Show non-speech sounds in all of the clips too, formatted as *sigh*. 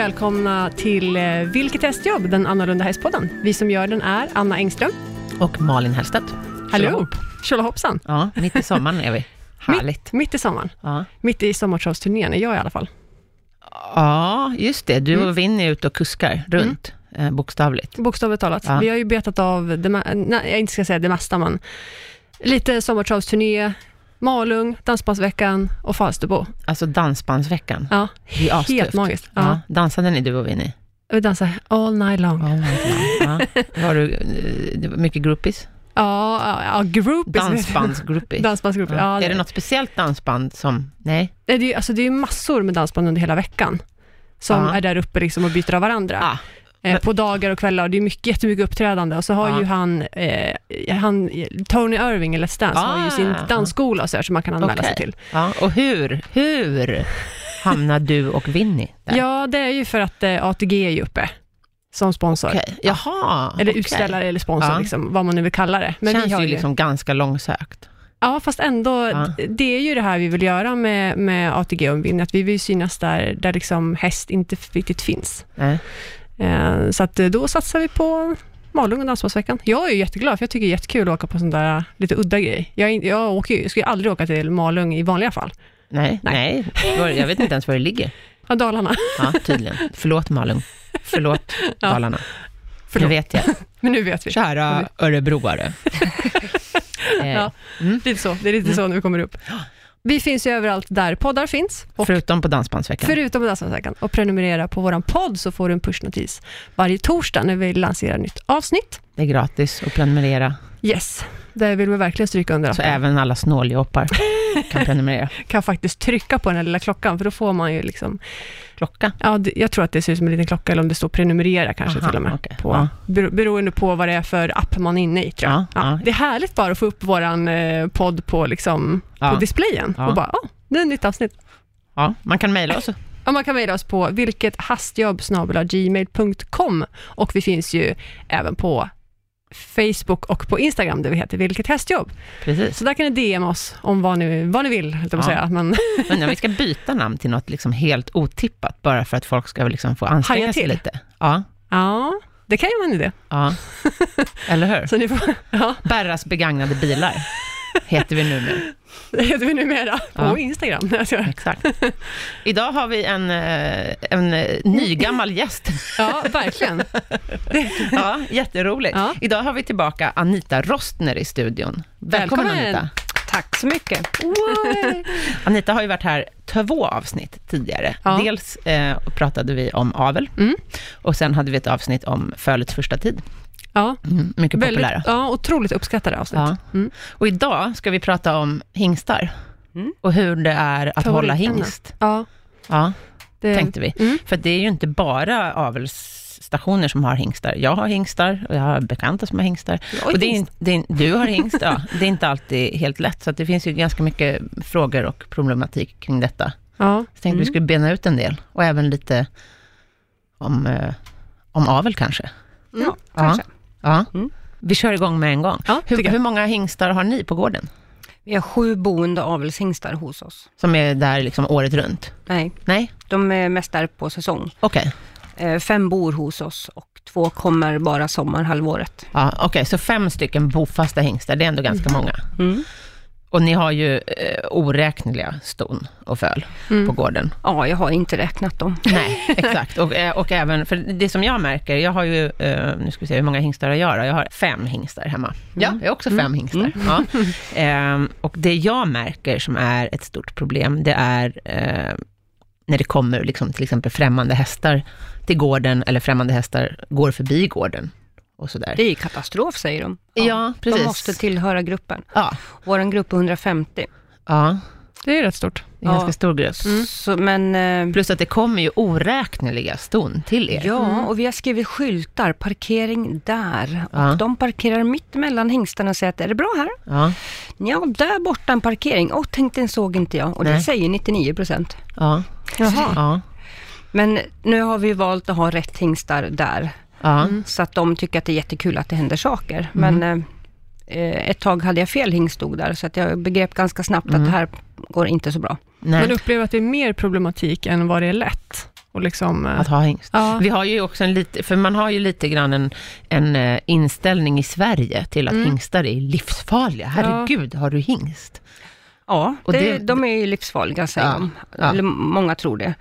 välkomna till eh, Vilket hästjobb? Den annorlunda hästpodden. Vi som gör den är Anna Engström. Och Malin Hellstedt. Hallå! Tjolahoppsan! Ja, mitt i sommaren är vi. *laughs* Härligt. Mitt, mitt i sommaren. Ja. Mitt i sommartravsturnén är jag i alla fall. ja, just det. Du Mm. och Winnie är ute och kuskar runt, eh, bokstavligt. Bokstavligt talat. Ja. Vi har ju betat av, det, nej, jag inte ska säga det mesta, men lite sommartravsturné, Malung, Dansbandsveckan och Falsterbo. Alltså Dansbandsveckan. Ja, Det är astufft. helt magiskt. Ja. Ja. Dansade ni du och Winnie? Vi dansar all night long. Oh my God. Ja. *laughs* Var du, det var mycket groupies? Ja, ja, groupies. Dansbandsgroupies? *laughs* Dansbandsgrupper. Ja, är det, det något speciellt dansband som, nej? det, är ju- alltså, det är ju massor med dansband under hela veckan som är där uppe liksom och byter av varandra. Ah, eh, på dagar och kvällar. Det är mycket, jättemycket uppträdande. Och så har Ja. ju han, eh, han, Tony Irving i Let's Dance, har ju Ah, sin ja. dansskola så här, som man kan anmäla sig Okej. till. ja. Och hur, hur hamnar du och Winnie där? Ja, det är ju för att eh, ATG är ju uppe som sponsor. Okej. Jaha, Eller okej. utställare eller sponsor, Ja. liksom, vad man nu vill kalla det. Men Känns vi har ju liksom ganska långsökt. Ja, fast ändå, Ja. det är ju det här vi vill göra med, med ATG och Vinn, att vi vill synas där, där liksom häst inte riktigt finns. Nej. Eh, så att eh, då satsar vi på Malung och Dansbandsveckan. Jag är ju jätteglad, för jag tycker det är jättekul att åka på sån där lite udda grej. Jag, jag, åker, jag skulle aldrig åka till Malung i vanliga fall. Nej, Nej. nej. Jag vet inte ens var det ligger. *laughs* Ja, Dalarna. Ja, tydligen. Förlåt Malung. Förlåt *laughs* Ja. Dalarna. Förlåt. Nu vet jag. *laughs* Men nu vet vi. Kära örebroare. eh, Ja. mm. Lite så, det är lite så när vi kommer upp. Vi finns ju överallt där poddar finns. Och Förutom på Dansbandsveckan. Förutom på Dansbandsveckan. Och prenumerera på vår podd så får du en pushnotis varje torsdag när vi lanserar nytt avsnitt. Det är gratis att prenumerera. Yes, det vill vi verkligen stryka under. Så även alla snåljåpar kan prenumerera. *laughs* kan faktiskt trycka på den här lilla klockan, för då får man ju liksom... Klocka. Ja, det, jag tror att det ser ut som en liten klocka, eller om det står prenumerera kanske Aha, till och med. okej. På, Ja. bero, beroende på vad det är för app man är inne i, tror jag. Ja, ja. Det är härligt bara att få upp våran eh, podd på, liksom, på displayen och bara, oh, det är ett nytt avsnitt. Ja, man kan mejla oss. Ja, man kan mejla oss på vilkethastjobb.gmail.com och vi finns ju även på Facebook och på Instagram där vi heter Vilket hästjobb. Precis. Så där kan ni DM oss om vad ni, vad ni vill, höll jag säga. Men *laughs* Men vi ska byta namn till något liksom helt otippat, bara för att folk ska liksom få anstränga sig lite. Ja, ja, det kan ju vara en idé. ja. *laughs* Eller hur? Så ni får, ja, Berras begagnade bilar heter vi nu nu. *laughs* det heter vi numera på Ja. Instagram. *laughs* Exakt. Idag har vi en, eh, en eh, nygammal gäst. Ja, verkligen. *laughs* Ja, jätteroligt. Ja. Idag har vi tillbaka Anita Rostner i studion. Välkommen, Välkommen. Anita. Tack så mycket. Anita har ju varit här två avsnitt tidigare. Ja. Dels eh, pratade vi om avel Mm. och sen hade vi ett avsnitt om fölets första tid. Ja, Mm, mycket väldigt, populära. ja, otroligt uppskattade avsnitt. Ja. Mm. Och idag ska vi prata om hingstar Mm. och hur det är att hålla hingst. Ja, Ja, det, tänkte vi. Mm. För det är ju inte bara avelsstationer som har hingstar. Jag har hingstar och jag har bekanta som har hingstar. Och det är, det är, du har hingst, ja. Det är inte alltid helt lätt, så det finns ju ganska mycket frågor och problematik kring detta. Ja. Så tänkte Mm. vi skulle bena ut en del och även lite om, eh, om avel kanske. Mm. Ja, kanske. Ja. Mm. Vi kör igång med en gång. Ja, Hur, hur många hingstar har ni på gården? Vi har sju boende avelshingstar hos oss. Som är där liksom året runt? Nej, Nej? de är mest där på säsong. Okej. Eh, Fem bor hos oss och två kommer bara sommarhalvåret. Ja, okej, så fem stycken bofasta hingstar, det är ändå ganska många. Mm. Och ni har ju eh, oräkneliga ston och föl Mm. på gården. Ja, jag har inte räknat dem. *laughs* Nej, exakt. Och, eh, och även, för det som jag märker, jag har ju, eh, nu ska vi se hur många hingstar har jag då? Jag har fem hingstar hemma. Ja, jag har också fem hingstar. Ja. *laughs* Ehm, och det jag märker som är ett stort problem, det är eh, när det kommer liksom, till exempel främmande hästar till gården, eller främmande hästar går förbi gården och sådär. Det är katastrof säger de. Ja, precis. De måste tillhöra gruppen. Ja, Vår grupp är 150. ja, Det är rätt stort. det är en Ja. ganska stor grupp. Så, men, eh, Plus att det kommer ju oräkneliga ston till er. ja, och vi har skrivit skyltar, parkering där. Ja. Och de parkerar mitt emellan hingstarna och säger att är det bra här? Ja, Ja, där borta en parkering. Åh, tänk den såg inte jag. Och det Nej. säger 99 procent. ja, Jaha. ja, Men nu har vi valt att ha rätt hingstar där. Ja. Så att de tycker att det är jättekul att det händer saker. Mm. Men eh, ett tag hade jag fel hingst stod där, så att jag begrep ganska snabbt Mm. att det här går inte så bra. Nej. Man upplever att det är mer problematik än vad det är lätt. Och liksom, eh, Att ha hingst. ja. Vi har ju också en lite, för man har ju lite grann en, en eh, inställning i Sverige till att Mm. hingstar är livsfarliga. Herregud, har du hingst? Ja, Och det, det- de är ju livsfarliga säger Ja, de. ja. Eller många tror det.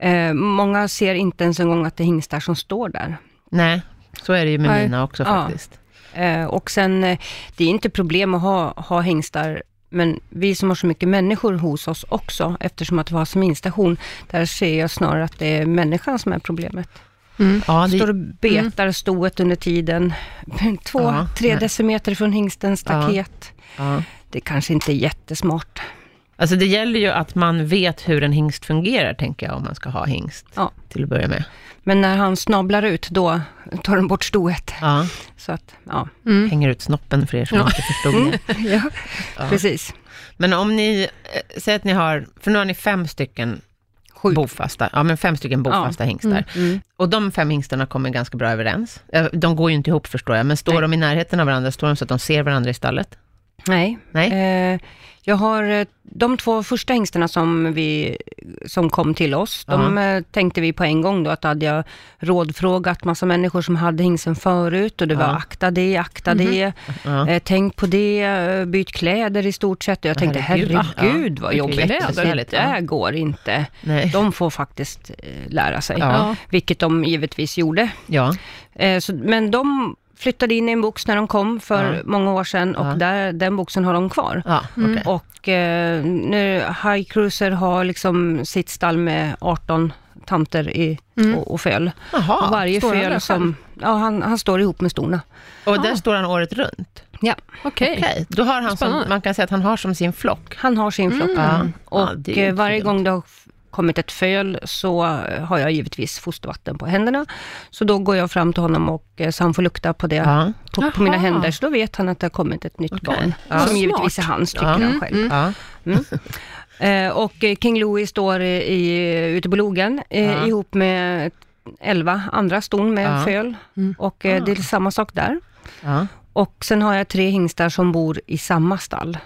Eh, många ser inte ens en gång att det är hingstar som står där. Nej, så är det ju med Nej. mina också Ja. faktiskt. Eh, och sen, eh, det är inte problem att ha, ha hingstar, men vi som har så mycket människor hos oss också, eftersom att vi har seminstation, där ser jag snarare att det är människan som är problemet. Mm. Ja, Står och betar stoet under tiden, *laughs* två, Ja, tre nej. decimeter från hingstens staket. ja. Det kanske inte är jättesmart. Alltså det gäller ju att man vet hur en hingst fungerar, tänker jag, om man ska ha hingst. Ja. Till att börja med. Men när han snablar ut, då tar den bort stoet. Ja, Så att, ja. Mm. hänger ut snoppen för er som Ja. inte förstod det. *laughs* ja, Ja. precis. Men om ni, eh, säg att ni har, för nu har ni fem stycken Sju. bofasta, ja men fem stycken bofasta hingstar. Mm. Och de fem hingstarna kommer ganska bra överens. Eh, De går ju inte ihop förstår jag, men står Nej. de i närheten av varandra, står de så att de ser varandra i stallet? Nej. Nej? Eh, jag har eh, de två första hingstarna som, vi, som kom till oss, de eh, tänkte vi på en gång då att hade jag rådfrågat massa människor som hade hingsten förut och det var Ja. akta det, akta det, Ja. eh, tänk på det, eh, byt kläder i stort sett. Och jag tänkte Herregud. herregud vad jobbigt, det jättebesvärligt, ja. där går inte. Nej. De får faktiskt lära sig, vilket de givetvis gjorde. Ja. Eh, så, men de flyttade in i en box när de kom för Ja. många år sedan och Ja. där, den boxen har de kvar. Ja, Mm. okej. Och eh, nu, High Cruiser har liksom sitt stall med 18 tanter i, Mm. och, och föl. Jaha. och varje står han där föl som, ja han, han står ihop med storna. Och där Ah. står han året runt? Ja, Okej. Okej, då har han som, man kan säga att han har som sin flock. han har sin flock. Mm. Ja. Och Ja, eh, varje gång det har kommit ett föl så eh, har jag givetvis fostervatten på händerna. Så då går jag fram till honom och eh, så han får lukta på det Ja. på, på mina händer. Så då vet han att det har kommit ett nytt Okej. barn. Ja. Som givetvis är hans, tycker Ja. han Mm, själv. mm. Ja. Eh, och King Louis står i, i, ute på logen Ja. ihop med elva andra ston med Ja. föl. Mm. Och Ah. det är samma sak där. Ja. Och sen har jag tre hingstar som bor i samma stall.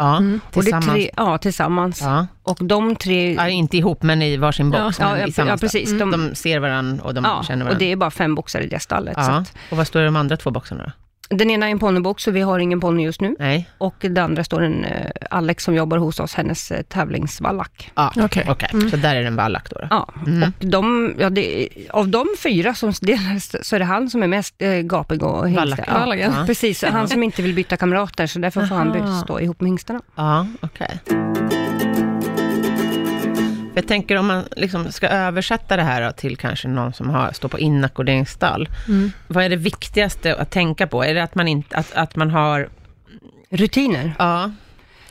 Ja. Mm. Och det Tillsammans. tre, ja, tillsammans. Ja. Och de tre... ja, inte ihop men i varsin box. Ja. Ja, ja, precis. Mm. De, De ser varandra och de ja, känner och varandra. det är bara fem boxar i det stallet. Så ja. att, Och vad står i de andra två boxarna då? Den ena är en ponnybox, så vi har ingen ponny just nu. Nej? Och den andra står en eh, Alex som jobbar hos oss, hennes eh, tävlingsvallack. Ja, Okej. okej. Mm. Så där är det en vallack då? då. Ja, Mm. och de, ja, det, av de fyra som delades så är det han som är mest eh, gapig och hingstig. Vallack. Ja, Vallacken. Ja. Precis, han som inte vill byta kamrater, så därför får han Aha. stå ihop med hingstarna. Ja, okej. Jag tänker om man liksom ska översätta det här till kanske någon som har, står på inackorderingsstall. Mm. Vad är det viktigaste att tänka på? Är det att man, inte, att, att man har... Rutiner. Ja,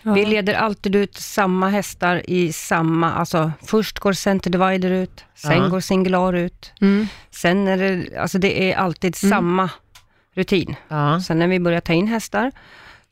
Ja. Vi leder alltid ut samma hästar i samma, alltså först går center divider ut, sen Ja. går singular ut, Mm. sen är det, alltså det är alltid Mm. samma rutin. ja, Sen när vi börjar ta in hästar,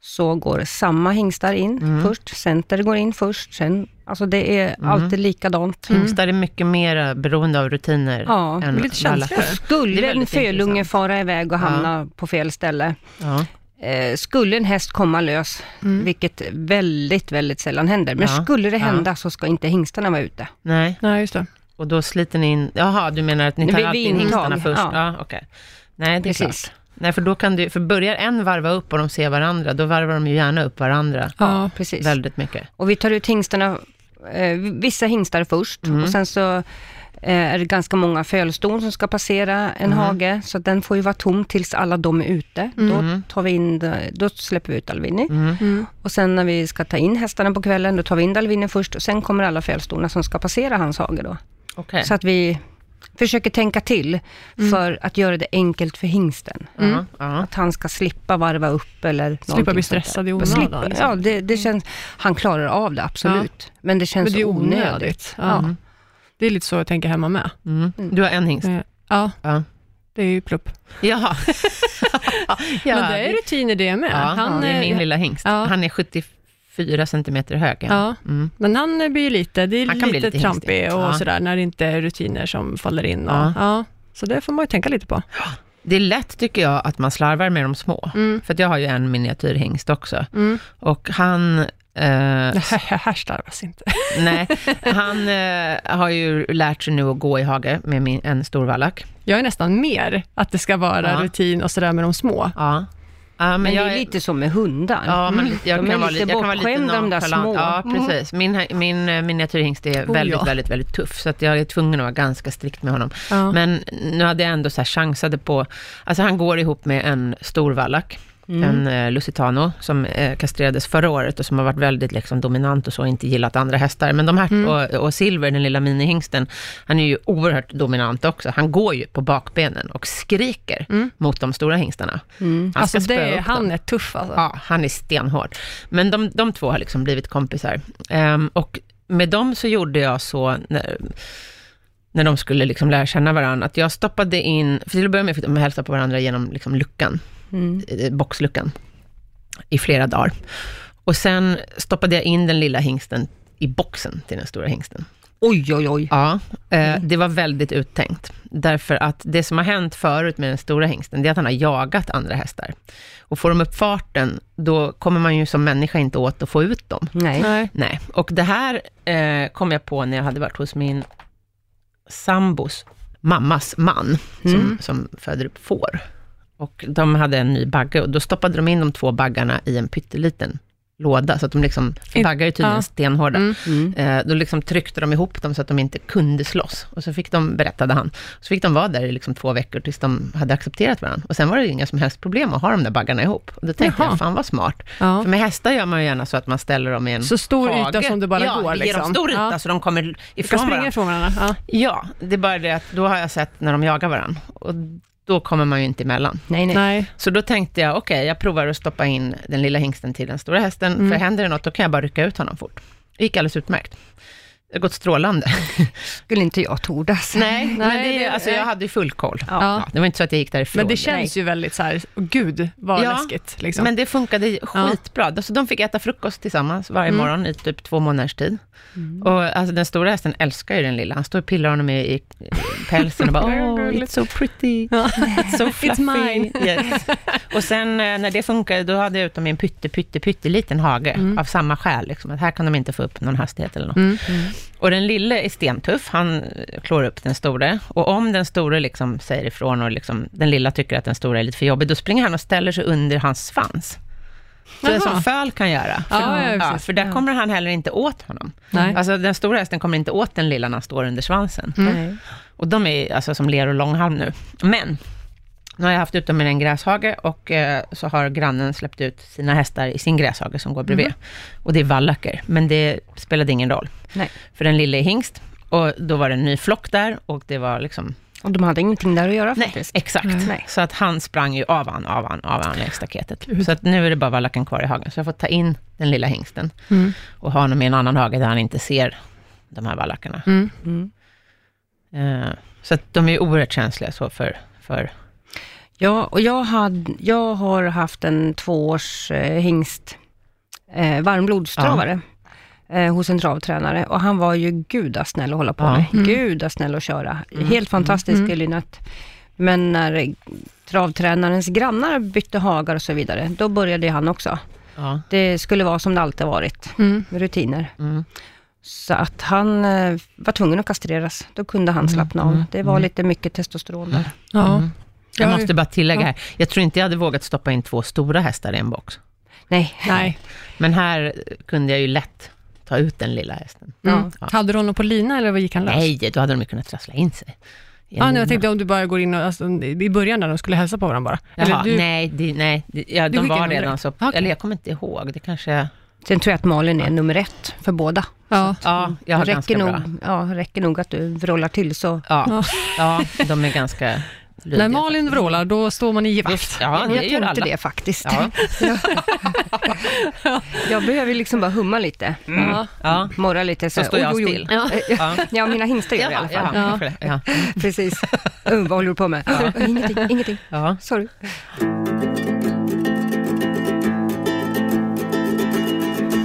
så går samma hingstar in Mm. först, center går in först, sen, alltså det är Mm. alltid likadant. hingstar är mycket mer beroende av rutiner Ja, än lite känsligare. Det är Skulle en fölunge fara iväg och Ja. hamna på fel ställe, Ja, eh, skulle en häst komma lös, Mm. vilket väldigt, väldigt sällan händer, men Ja. skulle det Ja. hända så ska inte hingstarna vara ute. nej. Nej, just det. Och då sliter ni in... Jaha, du menar att ni tar Vid alltid in hingstarna först? ja. Ja, okej. Nej, det är Precis. klart. Nej, för då kan du... För börjar en varva upp och de ser varandra, då varvar de ju gärna upp varandra Ja. Precis. väldigt mycket. Och vi tar ut hingstarna, eh, vissa hingstar först Mm. och sen så eh, är det ganska många fölston som ska passera en Mm. hage, så den får ju vara tom tills alla de är ute. Mm. Då, tar vi in, då släpper vi ut Alvini. Mm. Mm. Och sen när vi ska ta in hästarna på kvällen, då tar vi in Dalvini först och sen kommer alla fälstorna som ska passera hans hage då. Okej. Så att vi försöker tänka till Mm. för att göra det enkelt för hingsten. Ja, ja. Att han ska slippa varva upp eller Slippa bli stressad i onödan. Liksom. ja, det, det känns, han klarar av det absolut. Men det känns Men det är onödigt. onödigt. Ja. Mm. Det är lite så jag tänker hemma med. Mm. Du har en hingst? Eh, Ja, Ja. det är ju plupp. Jaha. *laughs* Men det är rutiner det med. Ja, han, det är min lilla hingst. ja. Han är 74 centimeter hög. Ja, Mm. men han blir ju lite, det är Han lite, lite trampig och Ja. sådär, när det inte är rutiner som faller in. Och, Ja. ja. Så det får man ju tänka lite på. Det är lätt tycker jag att man slarvar med de små. Mm. För jag har ju en miniatyrhingst också. Mm. Och han Det här, slarvas inte. *laughs* nej, han eh, har ju lärt sig nu att gå i hage med min, en stor vallack. Jag är nästan mer att det ska vara Ja. rutin och sådär med de små. Ja. Ja, men, Men, det är lite som med hundar. Ja, men jag De kan är vara lite bortskämda, de där små. Ja, Mm. precis. Min, min eh, miniatyrhingst är Oh, väldigt, ja. väldigt, väldigt tuff, så att jag är tvungen att vara ganska strikt med honom. Ja. Men nu hade jag ändå så här chansade på, alltså han går ihop med en stor vallack, Mm. en eh, Lusitano, som eh, kastrerades förra året och som har varit väldigt liksom, dominant och så, inte gillat andra hästar. Men de här, Mm. och, och Silver, den lilla minihingsten, han är ju oerhört dominant också. Han går ju på bakbenen och skriker Mm. mot de stora hingstarna. Mm. Han Alltså det, han är tuff alltså. Ja, han är stenhård. Men de, de två har liksom blivit kompisar. Ehm, och med dem så gjorde jag så, när, när de skulle liksom lära känna varandra, att jag stoppade in, för till att börja med fick de hälsa på varandra genom liksom luckan, Mm. boxluckan, i flera dagar. Och sen stoppade jag in den lilla hingsten i boxen till den stora hingsten. Oj, oj, oj. Ja, eh, det var väldigt uttänkt. Därför att det som har hänt förut med den stora hingsten, det är att han har jagat andra hästar. Och får de upp farten, då kommer man ju som människa inte åt att få ut dem. Nej. Nej. Nej, och det här eh, kom jag på när jag hade varit hos min sambos mammas man, som, Mm. som föder upp får. Och de hade en ny bagge och då stoppade de in de två baggarna i en pytteliten låda, så att de liksom, baggar är tydligen ja. stenhårda. Mm. Mm. Eh, då liksom tryckte de ihop dem så att de inte kunde slåss. Och så fick de, berättade han, så fick de vara där i liksom två veckor tills de hade accepterat varandra. Och sen var det inga som helst problem att ha de där baggarna ihop. Och då tänkte Jaha. jag, fan vad smart. Ja. För med hästar gör man ju gärna så att man ställer dem i en Så stor hage. yta som det bara ja, går. Liksom. dem stor yta Ja. så de kommer ifrån springa varandra. ifrån varandra. Ja. Ja, det är bara det att då har jag sett när de jagar varandra. Och då kommer man ju inte emellan. Nej, nej. Nej. Så då tänkte jag, okej, jag provar att stoppa in den lilla hingsten till den stora hästen, Mm. för händer det något, då kan jag bara rycka ut honom fort. Det gick alldeles utmärkt. Det har gått strålande. *laughs* Skulle inte jag tordas. Nej, men Nej, det, det- alltså, jag hade ju full koll. Ja. Ja, det var inte så att jag gick därifrån. Men det känns ju väldigt så här, gud vad Ja, läskigt. Liksom. Men det funkade skitbra. Alltså, de fick äta frukost tillsammans varje Mm. morgon i typ två månaders tid. Och alltså, den stora hästen älskar ju den lilla. Han står och pillar honom i, i pälsen och bara, *laughs* oh, it's so pretty, Ja. it's so *laughs* fluffy. mine. Yes. Och sen eh, när det funkade, då hade jag ut dem i en pytte, pytte, pytteliten hage, Mm. av samma skäl. Liksom, att här kan de inte få upp någon hastighet eller något. Mm. Och den lille är stentuff, han klår upp den store. Och om den store liksom säger ifrån och liksom, den lilla tycker att den stora är lite för jobbig, då springer han och ställer sig under hans svans. Så det är Jaha. som föl kan göra. För, Ja, ja, för där Ja. kommer han heller inte åt honom. Nej. Alltså den stora hästen kommer inte åt den lilla när han står under svansen. Mm. Och de är alltså som ler och långhalm nu. Men, nu har jag haft ut dem i en gräshage och eh, så har grannen släppt ut sina hästar i sin gräshage som går bredvid. Mm. Och det är vallacker, men det spelade ingen roll. Nej. För den lilla är hingst och då var det en ny flock där och det var liksom, Och de hade ingenting där att göra nej, faktiskt. exakt. Nej. Så att han sprang ju av han, av han, av han längs staketet. Gud. Så att nu är det bara vallacken kvar i hagen. Så jag får ta in den lilla hingsten Mm. och ha honom i en annan hage där han inte ser de här vallackarna. Mm. Mm. Eh, så att de är oerhört känsliga så för, för Ja, och jag, hade, jag har haft en tvåårs eh, hingst, eh, varmblodstravare, eh, hos en travtränare. Och han var ju gudasnäll att hålla på Ja. med. Mm. Gudasnäll att köra. Mm. Helt fantastisk Mm. mm. Lynette. Men när travtränarens grannar bytte hagar och så vidare, då började han också. ja. Det skulle vara som det alltid varit, Mm. rutiner. Mm. Så att han eh, var tvungen att kastreras. Då kunde han slappna av. mm, Det var mm. lite mycket testosteron där. Ja. Jag Ja, måste bara tillägga ja. här, jag tror inte jag hade vågat stoppa in två stora hästar i en box. Nej, Nej. Men här kunde jag ju lätt ta ut den lilla hästen. Mm. Ja. Hade du honom på lina eller vad gick han lös? Nej, då hade de ju kunnat trassla in sig. Ja, nu, lina. jag tänkte om du bara går in och, alltså, i början när de skulle hälsa på varandra bara. Jaha, du, nej, det, nej det, ja, de var redan så, Okej. eller jag kommer inte ihåg, det kanske, Sen tror jag att Malin är nummer ett för båda. Ja. ja, jag har det ganska räcker bra. nog, ja, räcker nog att du vrålar till så... Ja, Ja. ja, de är ganska lydiga. När Malin vrålar, då står man i givakt. Ja, det jag gör tänkte alla. det faktiskt. Ja, *laughs* Jag behöver liksom bara humma lite, Ja. ja. morra lite. Så står jag oj, still. Ja. Ja. Mina hingstar gör det i alla fall. Ja. Precis. Uh, vad håller du på med? Ingenting, ingenting. Sorry.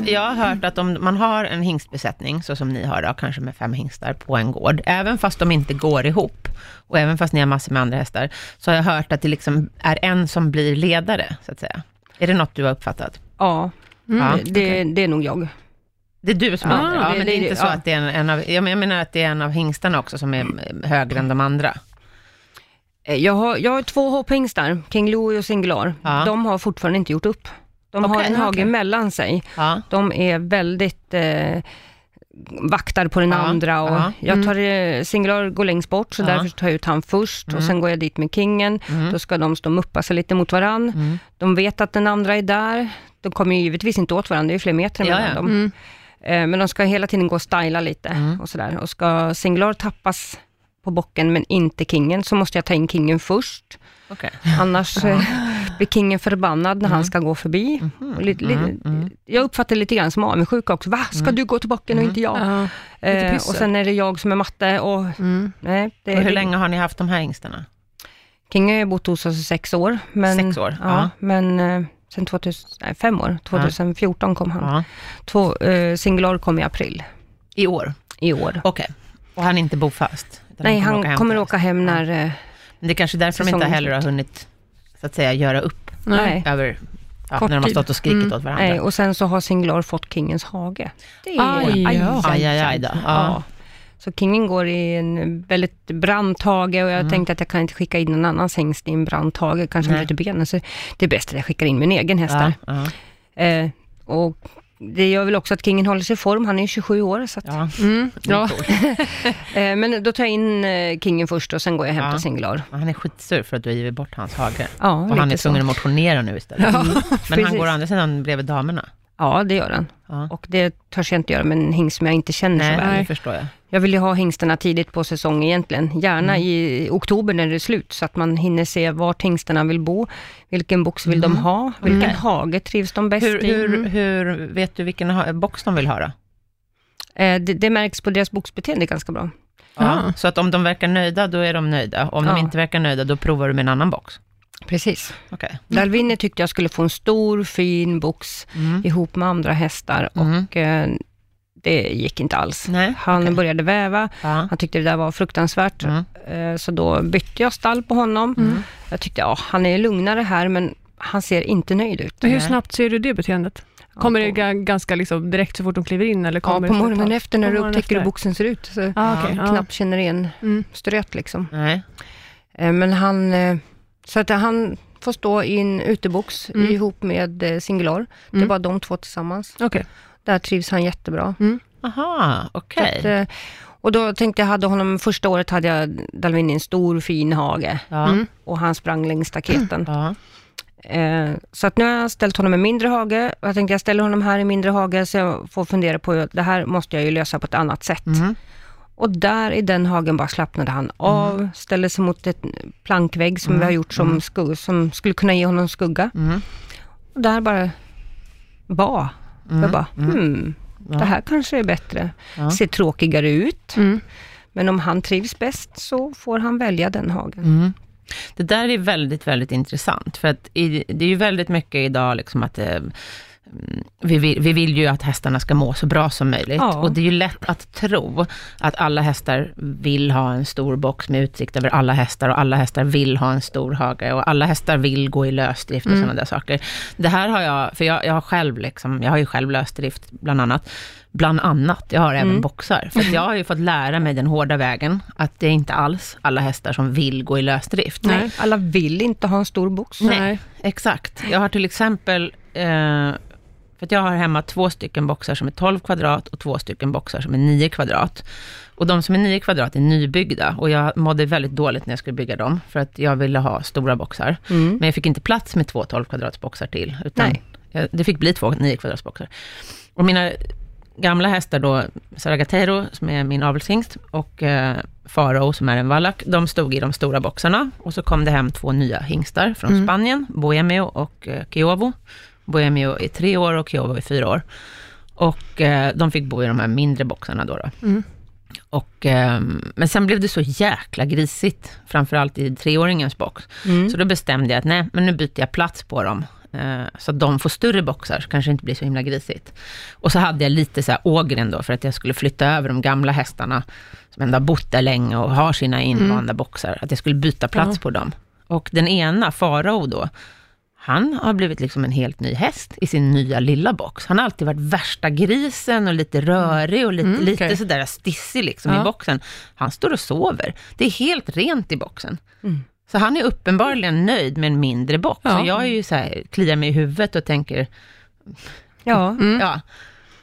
Jag har hört att om man har en hingstbesättning, så som ni har då, kanske med fem hingstar på en gård, även fast de inte går ihop, och även fast ni har massor med andra hästar, så har jag hört att det liksom är en som blir ledare, så att säga. Är det något du har uppfattat? Ja, Ja, det, det, det är nog jag. Det är du som Ja, är det, ja, det- men det är det- inte så ja. att det är en, en av, jag men- jag menar att det är en av hingstarna också som är högre än de andra. Eh, Jag har, jag har två hopphingstar, King Louie och Singlar. Ja. De har fortfarande inte gjort upp. De har Okej, en hage okej. mellan sig. Ja. De är väldigt eh, vaktar på den Ja, andra och ja. jag tar, eh, Singlar går längst bort så Ja. därför tar jag ut han först och Mm. sen går jag dit med kingen. Mm. Då ska de stå och muppa sig lite mot varann. Mm. De vet att den andra är där. De kommer ju givetvis inte åt varandra, det är ju fler meter Ja, mellan ja. dem. Mm. Eh, Men de ska hela tiden gå och styla lite Mm. och sådär. Och ska Singlar tappas på bocken men inte kingen, så måste jag ta in kingen först. Okej. Annars eh, blir kingen förbannad när han ska gå förbi. Och lite, Mm, lite, mm. Jag uppfattar det lite grann som avundsjuka också. Va, ska du gå till bocken och inte jag? Ja. lite Eh, och sen är det jag som är matte och Mm. nej. Det, Och hur det- länge har ni haft de här hingstarna? King har bott hos oss i sex år. Men, Sex år, Ja, ja. men eh, sen 2000, nej, fem år. 2014 kom han. Ja. Två, eh, Singular kom i april I år? i år. Okej. Och han är inte bofast? nej, han åka hem kommer åka hem när... Men det är kanske därför de inte heller har hunnit, så att säga, göra upp nej. över, ja, Kort när de har stått och skrikit Mm. åt varandra. nej. Och sen så har Singular fått Kingens hage. Det är, Aj, ja. Aj, aj, aj då. Ja. Ja. Så Kingen går i en väldigt brant hage och jag Mm. tänkte att jag kan inte skicka in någon annans hängst i en brant hage, kanske Nej. bryter benen. Så det är bäst att jag skickar in min egen häst där. Ja, ja, Eh, och det gör väl också att Kingen håller sig i form, han är ju 27 år. Så att, ja. Mm. Ja. *laughs* eh, men då tar jag in eh, Kingen först och sen går jag och hämtar Ja. Singular. Han är skitsur för att du har givit bort hans hage. Ja, Och han är så. tvungen att motionera nu istället. Ja. Men han går å andra sidan bredvid damerna. Ja, det gör han. Ja. Och det törs jag inte göra med en hingst som jag inte känner Nej, så väl. det Nej. förstår jag. Jag vill ju ha hingstarna tidigt på säsong egentligen. Gärna Mm. i oktober när det är slut, så att man hinner se vart hingstarna vill bo. Vilken box vill de ha? Vilken Mm. hage trivs de bäst Hur, i? hur, hur vet du vilken box de vill ha då? Eh, det, det märks på deras boxbeteende ganska bra. Ja. Så att om de verkar nöjda, då är de nöjda. Om de Ja. inte verkar nöjda, då provar du med en annan box. Precis. Okej. Dalvini tyckte jag skulle få en stor, fin box Mm. ihop med andra hästar Mm. och eh, det gick inte alls. Nej, Han okej. började väva, Ja. han tyckte det där var fruktansvärt, Mm. eh, så då bytte jag stall på honom. Mm. Jag tyckte, ja, han är lugnare här, men han ser inte nöjd ut. Men hur snabbt ser du det beteendet? Kommer Ja, det på- ga- ganska liksom direkt så fort de kliver in? Eller Ja, kommer på det efter ett morgonen tag? efter när På du upptäcker hur boxen ser ut, så Ah, ja. knappt känner igen Mm. ströt liksom. Nej. Eh, Men han, eh, så att han får stå i en utebox Mm. ihop med eh, Singular. Det är Mm. bara de två tillsammans. Okej. Där trivs han jättebra. Aha, Så okej. att, eh, och då tänkte jag, hade honom, första året hade jag Dalvini i en stor fin hage Ja. Mm. och han sprang längs staketen. Ja. Eh, så att nu har jag ställt honom i mindre hage och jag tänkte jag ställer honom här i mindre hage så jag får fundera på, det här måste jag ju lösa på ett annat sätt. Mm. Och där i den hagen bara slappnade han av, ställde sig mot ett plankvägg som vi har gjort som, skugg, som skulle kunna ge honom skugga. Mm. Och där bara var. Mm. Jag bara, hmm, Ja. det här kanske är bättre. Ja. Ser tråkigare ut, Mm. men om han trivs bäst så får han välja den hagen. Mm. Det där är väldigt, väldigt intressant, för att i, det är ju väldigt mycket idag liksom att eh, mm, vi vill, vi vill ju att hästarna ska må så bra som möjligt. Ja. Och det är ju lätt att tro att alla hästar vill ha en stor box med utsikt över alla hästar och alla hästar vill ha en stor hage och alla hästar vill gå i lösdrift och Mm. sådana där saker. Det här har jag, för jag, jag har själv liksom, jag har ju själv lösdrift bland annat. Bland annat, jag har även Mm. boxar. För jag har ju fått lära mig den hårda vägen, att det är inte alls alla hästar som vill gå i lösdrift. Nej. Alla vill inte ha en stor box. Nej, exakt. Jag har till exempel, eh, för jag har hemma två stycken boxar som är 12 kvadrat och två stycken boxar som är 9 kvadrat. Och de som är 9 kvadrat är nybyggda och jag mådde väldigt dåligt när jag skulle bygga dem, för att jag ville ha stora boxar. Mm. Men jag fick inte plats med två 12 kvadrats boxar till, utan jag, det fick bli två 9 kvadrats boxar. Och mina gamla hästar då, Saragatero, som är min avelshingst, och eh, Farao, som är en vallack, de stod i de stora boxarna. Och så kom det hem två nya hingstar från Mm. Spanien, Boemio och eh, Kiovo. Boemio är tre år och Kiovo är fyra år. Och eh, de fick bo i de här mindre boxarna då. då. Mm. Och, eh, men sen blev det så jäkla grisigt, framförallt i treåringens box. Mm. Så då bestämde jag att nej, men nu byter jag plats på dem. Eh, så att de får större boxar, så kanske det inte blir så himla grisigt. Och så hade jag lite så här ågren då, för att jag skulle flytta över de gamla hästarna, som ändå har bott där länge och har sina invanda boxar, att jag skulle byta plats Ja. på dem. Och den ena, Farao då, han har blivit liksom en helt ny häst i sin nya lilla box. Han har alltid varit värsta grisen och lite rörig och lite, Mm, lite okej. sådär stissig liksom Ja. i boxen. Han står och sover. Det är helt rent i boxen. Mm. Så han är uppenbarligen nöjd med en mindre box. Ja. Och jag är ju så här, kliar mig i huvudet och tänker, Ja, *laughs* Mm. ja,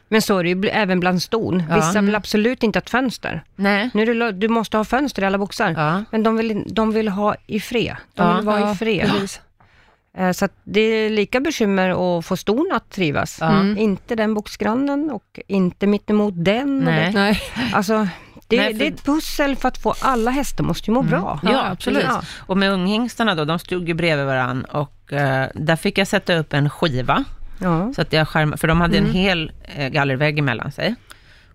men så är det ju även bland ston. Ja. Vissa vill absolut inte ha ett fönster. nej, Nu det, du måste ha fönster i alla boxar. Men de vill, de vill ha i fred. De vill vara i fred. Eh, Så att det är lika bekymmer att få ston att trivas. Ja. Mm. Inte den boxgrannen och inte mittemot den. Nej. Eller, Nej. alltså, det, Nej, för- det är ett pussel för att få alla hästar måste ju må bra. Ja, Ja, absolut. precis. Och med unghingstarna då, de stod ju bredvid varann och eh, där fick jag sätta upp en skiva, Ja. så att jag skärmade, för de hade en Mm. hel eh, gallervägg emellan sig.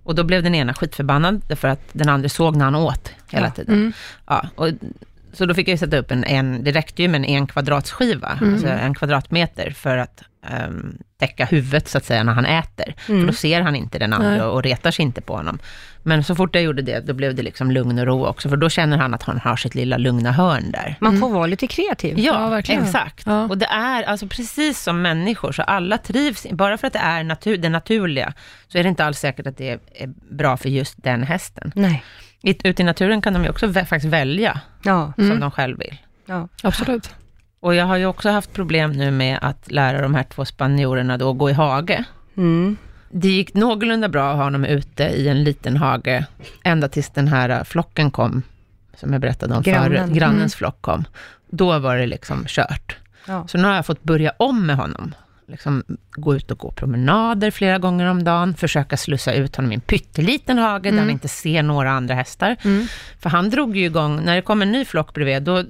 Och då blev den ena skitförbannad, därför att den andra såg när han åt hela Ja. tiden. Mm. Ja, och, så då fick jag sätta upp en, en det räckte ju med en en kvadratskiva, Mm. alltså en kvadratmeter, för att ehm, täcka huvudet så att säga när han äter. För Mm. då ser han inte den andra Nej. och retar sig inte på honom. Men så fort jag gjorde det, då blev det liksom lugn och ro också, för då känner han att han har sitt lilla lugna hörn där. Man får vara lite kreativ. Ja, Ja, exakt. Ja. Och det är alltså precis som människor, så alla trivs, bara för att det är natur, det naturliga, så är det inte alls säkert att det är, är bra för just den hästen. Nej. Ute i naturen kan de ju också vä- faktiskt välja Ja. som Mm. de själv vill. ja. Absolut. Och jag har ju också haft problem nu med att lära de här två spanjorerna då att gå i hage. Mm. Det gick någorlunda bra att ha dem ute i en liten hage, ända tills den här äh, flocken kom, som jag berättade om Grannen. förut. Grannens Mm. flock kom. Då var det liksom kört. Ja. Så nu har jag fått börja om med honom. Liksom gå ut och gå promenader flera gånger om dagen, försöka slussa ut honom i en pytteliten hage, där Mm. han inte ser några andra hästar. Mm. För han drog ju igång, när det kom en ny flock bredvid, då,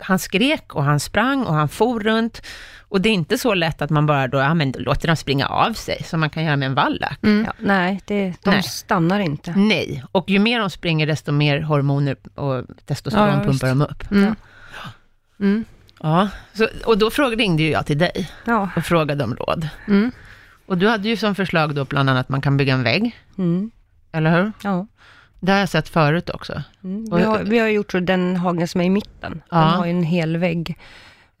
han skrek och han sprang och han for runt. Och det är inte så lätt att man bara då, ja men då låter dem springa av sig, som man kan göra med en vallack. Mm. Ja. Nej, det, de Nej. stannar inte. Nej, och ju mer de springer, desto mer hormoner och testosteron Ja, ja, pumpar de upp. Mm. Ja, så, och då frågade, ringde ju jag till dig Ja. och frågade om råd. Mm. Och du hade ju som förslag då bland annat att man kan bygga en vägg, Mm. eller hur? Ja. Det har jag sett förut också. Mm. Vi, har, vi har gjort så den hagen som är i mitten. Ja. Den har ju en hel vägg.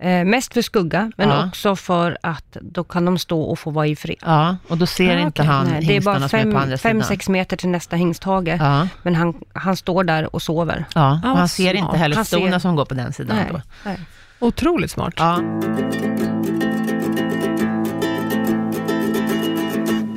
Eh, mest för skugga, men Ja. också för att då kan de stå och få vara i fred. Ja, och då ser Ah, inte okej. han Nej, det är hingstarna bara som är på andra fem, fem sex meter till nästa hingsthage, Ja, men han, han står där och sover. ja. Och han vad ser inte smart. heller Han stona ser- som går på den sidan Nej, då. nej. Otroligt smart. Ja,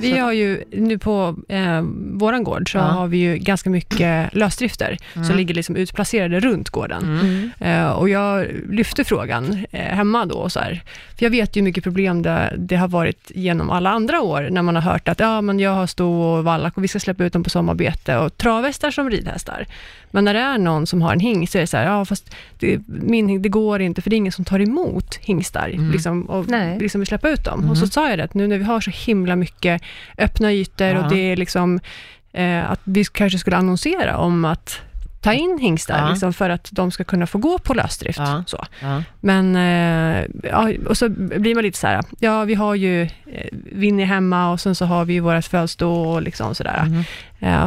Vi har ju nu på eh, våran gård så Ja. har vi ju ganska mycket lösdrifter som Mm. ligger liksom utplacerade runt gården. mm. Eh, och jag lyfte frågan eh, hemma då, så här, för jag vet ju hur mycket problem det, det har varit genom alla andra år, när man har hört att ja, men jag har sto och vallack och vi ska släppa ut dem på sommarbete och travhästar som ridhästar. Men när det är någon som har en hingst så är det så här, ja fast det, min, hing- det går inte, för det är ingen som tar emot hingstar Mm. liksom, och Nej. liksom vill släppa ut dem. Mm. Och så sa jag det, att nu när vi har så himla mycket öppna ytor Ja. och det är liksom, eh, att vi kanske skulle annonsera om att ta in hingstar, Ja. liksom, för att de ska kunna få gå på lösdrift. Ja. Så. ja. Men, eh, ja, och så blir man lite så här, ja vi har ju eh, Winnie hemma och sen så har vi ju vårt födstå och liksom sådär. Mm.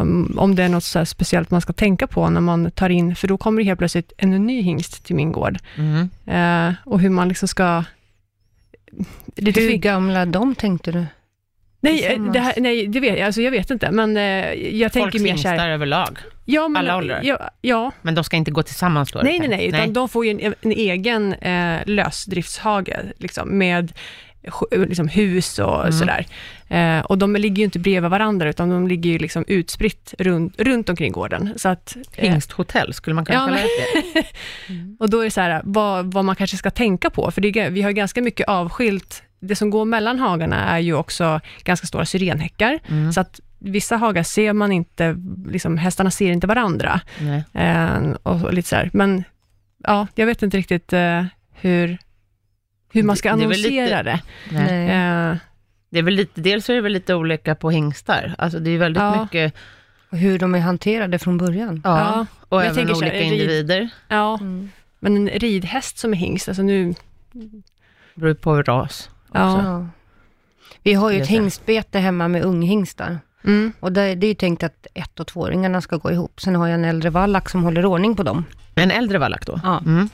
Um, om det är något så speciellt man ska tänka på när man tar in, för då kommer det helt plötsligt en ny hingst till min gård. Mm. Eh, och hur man liksom ska... Hur gamla de tänkte du? Nej, eh, det här, nej, det vet jag, alltså jag vet inte, men eh, jag tänker Folks mer så här, överlag. ja, men, alla åldrar. Ja, ja, Men de ska inte gå tillsammans då? Nej, nej, nej, utan de får ju en, en egen eh, lösdriftshage liksom, med liksom, hus och Mm. sådär. Eh, och de ligger ju inte bredvid varandra, utan de ligger ju liksom utspritt runt, runt omkring gården. Så att, eh, Hingsthotell, skulle man kunna Ja, kalla det *laughs* och då är det så här, vad, vad man kanske ska tänka på, för det, vi har ganska mycket avskilt. Det som går mellan hagarna är ju också ganska stora syrenhäckar, mm. så att vissa hagar ser man inte, liksom, hästarna ser inte varandra. Eh, och lite så här. Men ja, jag vet inte riktigt eh, hur, hur man ska Det- det annonsera lite- det. Nej. Eh, Det är väl lite, dels är det väl lite olika på hingstar. Alltså det är väldigt Ja. mycket, Och hur de är hanterade från början? ja, ja, och jag även här, olika en rid- individer. ja, Mm. men en ridhäst som är hingst, alltså nu... Beror på ras. Ja. Ja. Vi har ju ett hingstbete hemma med unghingstar. Mm, Och det, det är ju tänkt att ett och tvååringarna ska gå ihop. Sen har jag en äldre vallack som håller ordning på dem. En äldre vallack då? Ja. Mm.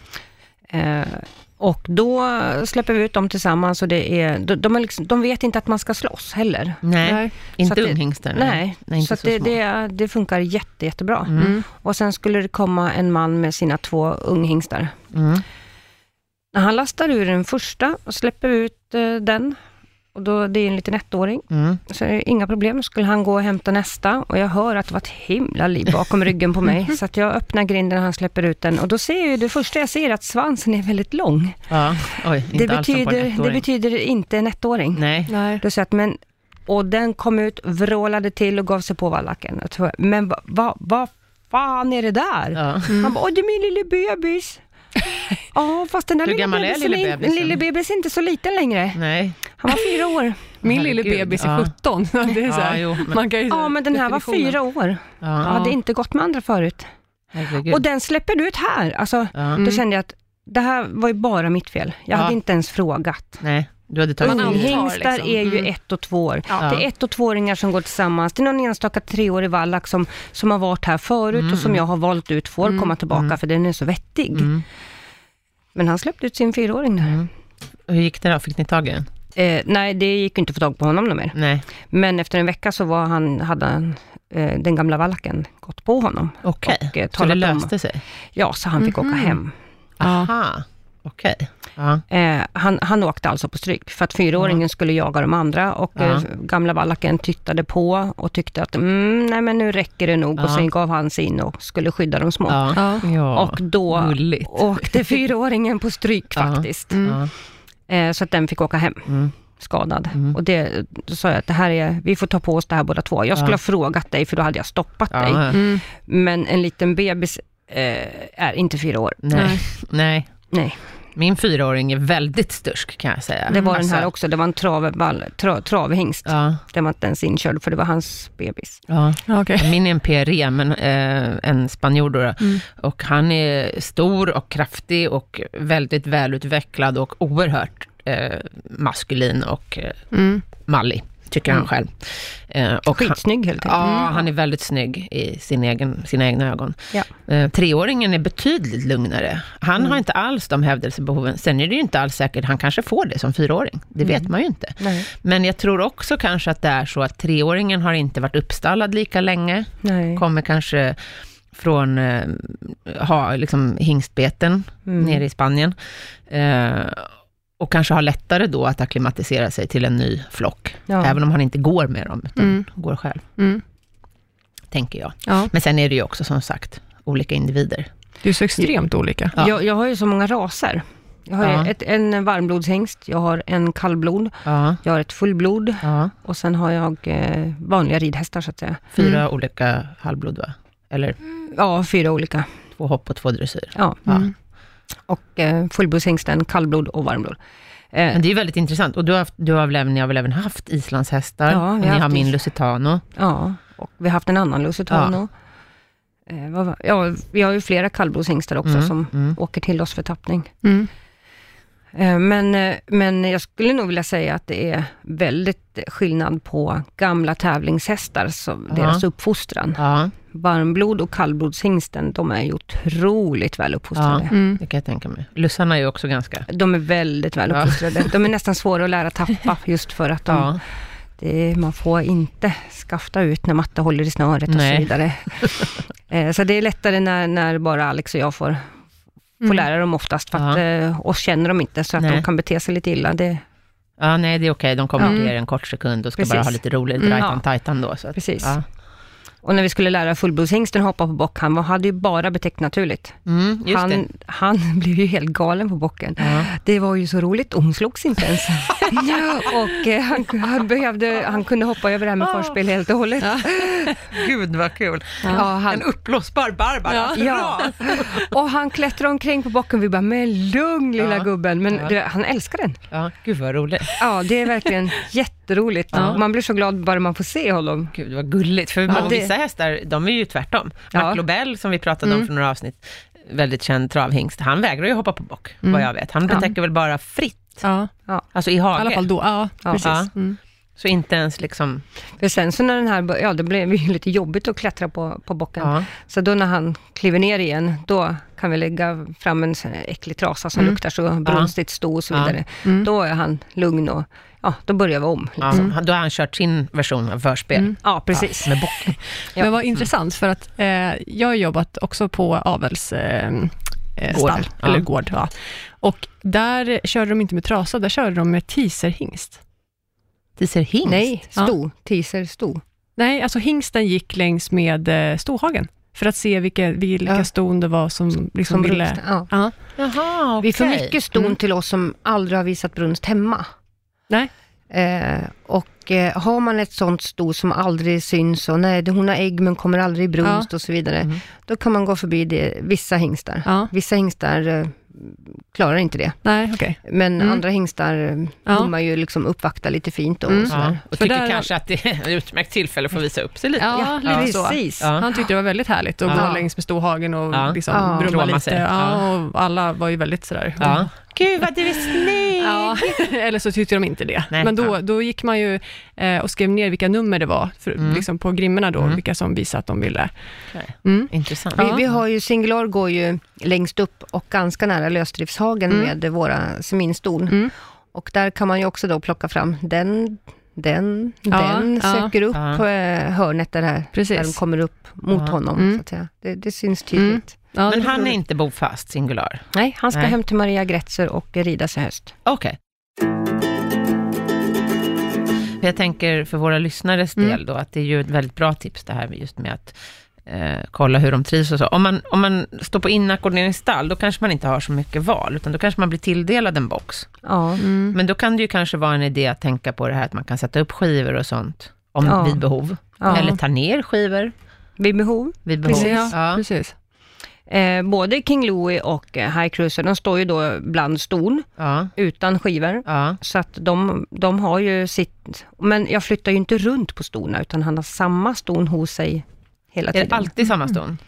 Eh, Och då släpper vi ut dem tillsammans och det är, de, de, är liksom, de vet inte att man ska slåss heller. Nej, Nej. Inte unghingstar. Nej, nej så, så det, det, det funkar jätte, jättebra. Mm. Och sen skulle det komma en man med sina två unghingstar. Mm. När han lastar ur den första och släpper ut den, och då, det är en liten ettåring, Mm. så inga problem. Skulle han gå och hämta nästa och jag hör att det var ett himla liv bakom ryggen på mig. *laughs* Så att jag öppnar grinden och han släpper ut den. Och då ser jag ju, det första jag ser är att svansen är väldigt lång. Ja, oj, inte Det betyder, det betyder inte en ettåring. Nej. Nej. Då jag att, men, och den kom ut, vrålade till och gav sig på vallacken. Men vad va, va fan är det där? Ja. Han bara, åh det är min lille bebis. *laughs* Ja, fast den här Hur lilla gammal är bebisen, lille är- bebisen? lille bebis är inte så liten längre. Nej. Han var fyra år. *laughs* Min lille bebis är Ja. 17. *laughs* Det är så här, Ja, jo, men- man kan ju Ja, men den här var fyra år. Ja, Jag hade inte gått med andra förut. herregud. Och den släpper du ut här. Alltså, Ja. Mm. Då kände jag att det här var ju bara mitt fel. Jag Ja. hade inte ens frågat. Nej, du hade tagit. Unghingstar liksom. är ju Mm. ett och två år. Ja. Det är ett och tvååringar som går tillsammans. Det är någon enstaka treårig vallack som, som har varit här förut och som jag har valt ut får Mm. komma tillbaka Mm. för den är så vettig. Mm. Men han släppte ut sin fyraåring där. Mm. Hur gick det då? Fick ni tag i den? Eh, nej, det gick ju inte att få tag på honom mer. Nej. Men efter en vecka så var han, hade han, eh, den gamla vallacken gått på honom. Okej, Och, eh, så det talat om- löste sig? Ja, så han fick Mhm. åka hem. Aha, okej. Ja. Eh, han, han åkte alltså på stryk, för att fyraåringen skulle jaga de andra och Ja. eh, gamla vallacken tittade på och tyckte att mm, nej men nu räcker det nog och sen gav han sig in och skulle skydda de små. Ja. Ja. ja. Och då Gulligt. åkte fyraåringen på stryk *laughs* Ja. faktiskt. Mm. Ja. Eh, så att den fick åka hem Mm. skadad. Mm. Och det, då sa jag att det här är, vi får ta på oss det här båda två. Jag skulle Ja. ha frågat dig för då hade jag stoppat dig. Ja. Mm. Men en liten bebis eh, är inte fyra år. Nej. Nej. Nej. Nej, Min fyraåring är väldigt stursk kan jag säga. det var den här Alltså, också. Det var en travball, tra, travhingst. Ja, Den var inte ens inkörd för det var hans bebis. ja. Okej. Min är en PRE, men eh, en spanjor då. Mm. Och han är stor och kraftig och väldigt välutvecklad och oerhört eh, maskulin och eh, Mm. mallig, tycker han Mm. själv. Eh, och Skitsnygg helt enkelt. Ja, han är väldigt snygg i sin egen, sina egna ögon. Ja. Eh, treåringen är betydligt lugnare. Han Mm. har inte alls de hävdelsebehoven. Sen är det ju inte alls säkert, han kanske får det som fyraåring. Det vet man ju inte. Nej. Men jag tror också kanske att det är så att treåringen har inte varit uppstallad lika länge. Nej. Kommer kanske från eh, ha, liksom, hingstbeten Mm. nere i Spanien. Eh, och kanske har lättare då att acklimatisera sig till en ny flock. Ja. Även om han inte går med dem, utan Mm. går själv, Mm. tänker jag. Ja, Men sen är det ju också som sagt olika individer. det är så extremt olika. Ja. Jag, jag har ju så många raser. Jag har Ja. ett, en varmblodshingst, jag har en kallblod, Ja, jag har ett fullblod ja. och sen har jag eh, vanliga ridhästar så att säga. Fyra olika halvblod va? Eller Ja, fyra olika. två hopp och två dressyr. Ja. Ja. Mm. Och eh, fullblodshingsten, kallblod och varmblod. Eh, Men det är ju väldigt intressant. Och du har, haft, du har väl även, ni har väl även haft islandshästar? Ja, vi och har ni har min Lusitano. ja, och vi har haft en annan Lusitano. Eh, vad var- ja, vi har ju flera kallblodshingstar också Mm, som mm. åker till oss för tappning. Mm. Eh, Men, eh, men jag skulle nog vilja säga att det är väldigt skillnad på gamla tävlingshästar, så Ja. deras uppfostran. Ja, Varmblod och kallblodshingsten, de är ju otroligt väl uppfostrade. Mm. det kan jag tänka mig. Lussarna är ju också ganska... De är väldigt väl Ja. uppfostrade. De är nästan svåra att lära tappa, *laughs* just för att de, Ja, det, man får inte skafta ut när matte håller i snöret och Nej. så vidare. *laughs* Eh, så det är lättare när, när bara Alex och jag får, får Mm. lära dem oftast, för att eh, oss känner de inte, så att Nej. de kan bete sig lite illa. Det, ja nej det är okej. De kommer Mm. till er en kort sekund och ska Precis. bara ha lite roligt, Mm. rajtan Ja. tajtan då. Så att, Precis. Ja. Och när vi skulle lära fullblodshingsten hoppa på bock, han hade ju bara betett naturligt. Mm, Han, han *laughs* blev ju helt galen på bocken. Ja. Det var ju så roligt, hon slogs inte ens. *laughs* och eh, han, han, behövde, han kunde hoppa över det här med förspel helt och hållet. Ja. *laughs* Gud vad kul. han, uppblåsbar Barbara. Ja. ja. Och han klättrade omkring på bocken, vi bara, men lugn lilla Ja. gubben. Men Ja. det, han älskar den. Ja, gud vad roligt. Ja, det är verkligen jätteroligt. Ja. Man blir så glad bara man får se honom. Gud vad gulligt. För Ja, och det- vissa hästar, de är ju tvärtom. Ja. Lobel, som vi pratade om Mm. för några avsnitt, väldigt känd travhingst, han vägrar ju hoppa på bock, Mm. vad jag vet. Han Ja. betäcker väl bara fritt, Ja, alltså i i hage. alla fall då. Ja, Ja. precis. Ja. Mm. Så inte ens liksom... För sen så när den här, ja det blev ju lite jobbigt att klättra på, på bocken. Ja. Så då när han kliver ner igen, då kan vi lägga fram en äcklig trasa som Mm. luktar så brunstigt sto och så Ja. vidare. Mm. Då är han lugn och ja, då börjar vi om. Ja, Liksom. Då har han kört sin version av förspel. Mm. Ja, precis. Med bocken. *laughs* Ja. Men vad intressant, för att eh, jag har jobbat också på avelsstall, eh, Gård, stall, ja. eller gård. Ja. Och där körde de inte med trasa, där körde de med teaserhingst. Teaser hingst? Nej, Ja. sto, teaser, sto. Nej, alltså hingsten gick längs med eh, stohagen, för att se vilka, vilka Ja. ston det var som liksom Som ville... Ja. Ja. Jaha, okej. Vi får mycket ston Mm. till oss som aldrig har visat brunst hemma. Nej. Eh, och eh, har man ett sånt sto som aldrig syns och nej, hon har ägg men kommer aldrig i brunst och så vidare, Mm. då kan man gå förbi det, vissa hingstar. Ja. Vissa hingstar eh, klarar inte det, Nej, okej. men Mm. andra hingstar eh, Ja. vill man ju liksom uppvakta lite fint och Mm. sådär. Ja, och tycker där- kanske att det är ett utmärkt tillfälle för att visa upp sig lite. Ja, lite så. precis. Ja. Han tyckte det var väldigt härligt att Ja. gå längs med stohagen och Ja. liksom Ja. brumma lite. Ja, Ja. och alla var ju väldigt sådär... Ja. Gud vad du är snygg! Ja, *laughs* eller så tyckte de inte det. Nej, Men då, ja. då gick man ju eh, och skrev ner vilka nummer det var, för, Mm. liksom på grimmorna då, Mm. vilka som visade att de ville. Mm. Intressant. Vi, vi har ju, Singular går ju längst upp och ganska nära lösdriftshagen Mm. med våra seminston. Mm. Och där kan man ju också då plocka fram den, den, Ja, den ja. söker upp Ja. eh, hörnet där, här, Precis. där de kommer upp mot Ja. honom. Mm. Så att säga. Det, det syns tydligt. Ja, Men han är inte bofast, singular? Nej, han ska Nej. hem till Maria Gretzer och rida sig höst. Okej. Jag tänker för våra lyssnares Mm. del då, att det är ju ett väldigt bra tips det här med just med att eh, kolla hur de trivs och så. Om man, om man står på inackorderingsstall, då kanske man inte har så mycket val, utan då kanske man blir tilldelad en box. Ja, Mm. Men då kan det ju kanske vara en idé att tänka på det här att man kan sätta upp skivor och sånt, om, Ja. vid behov. Ja. Eller ta ner skivor vid behov. vid behov. Precis. Ja. Precis. Eh, både King Louie och eh, High Cruiser, de står ju då bland ston, Ja. utan skivor. Ja. Så att de, de har ju sitt... Men jag flyttar ju inte runt på stona, utan han har samma ston hos sig hela Är det tiden. alltid samma ston?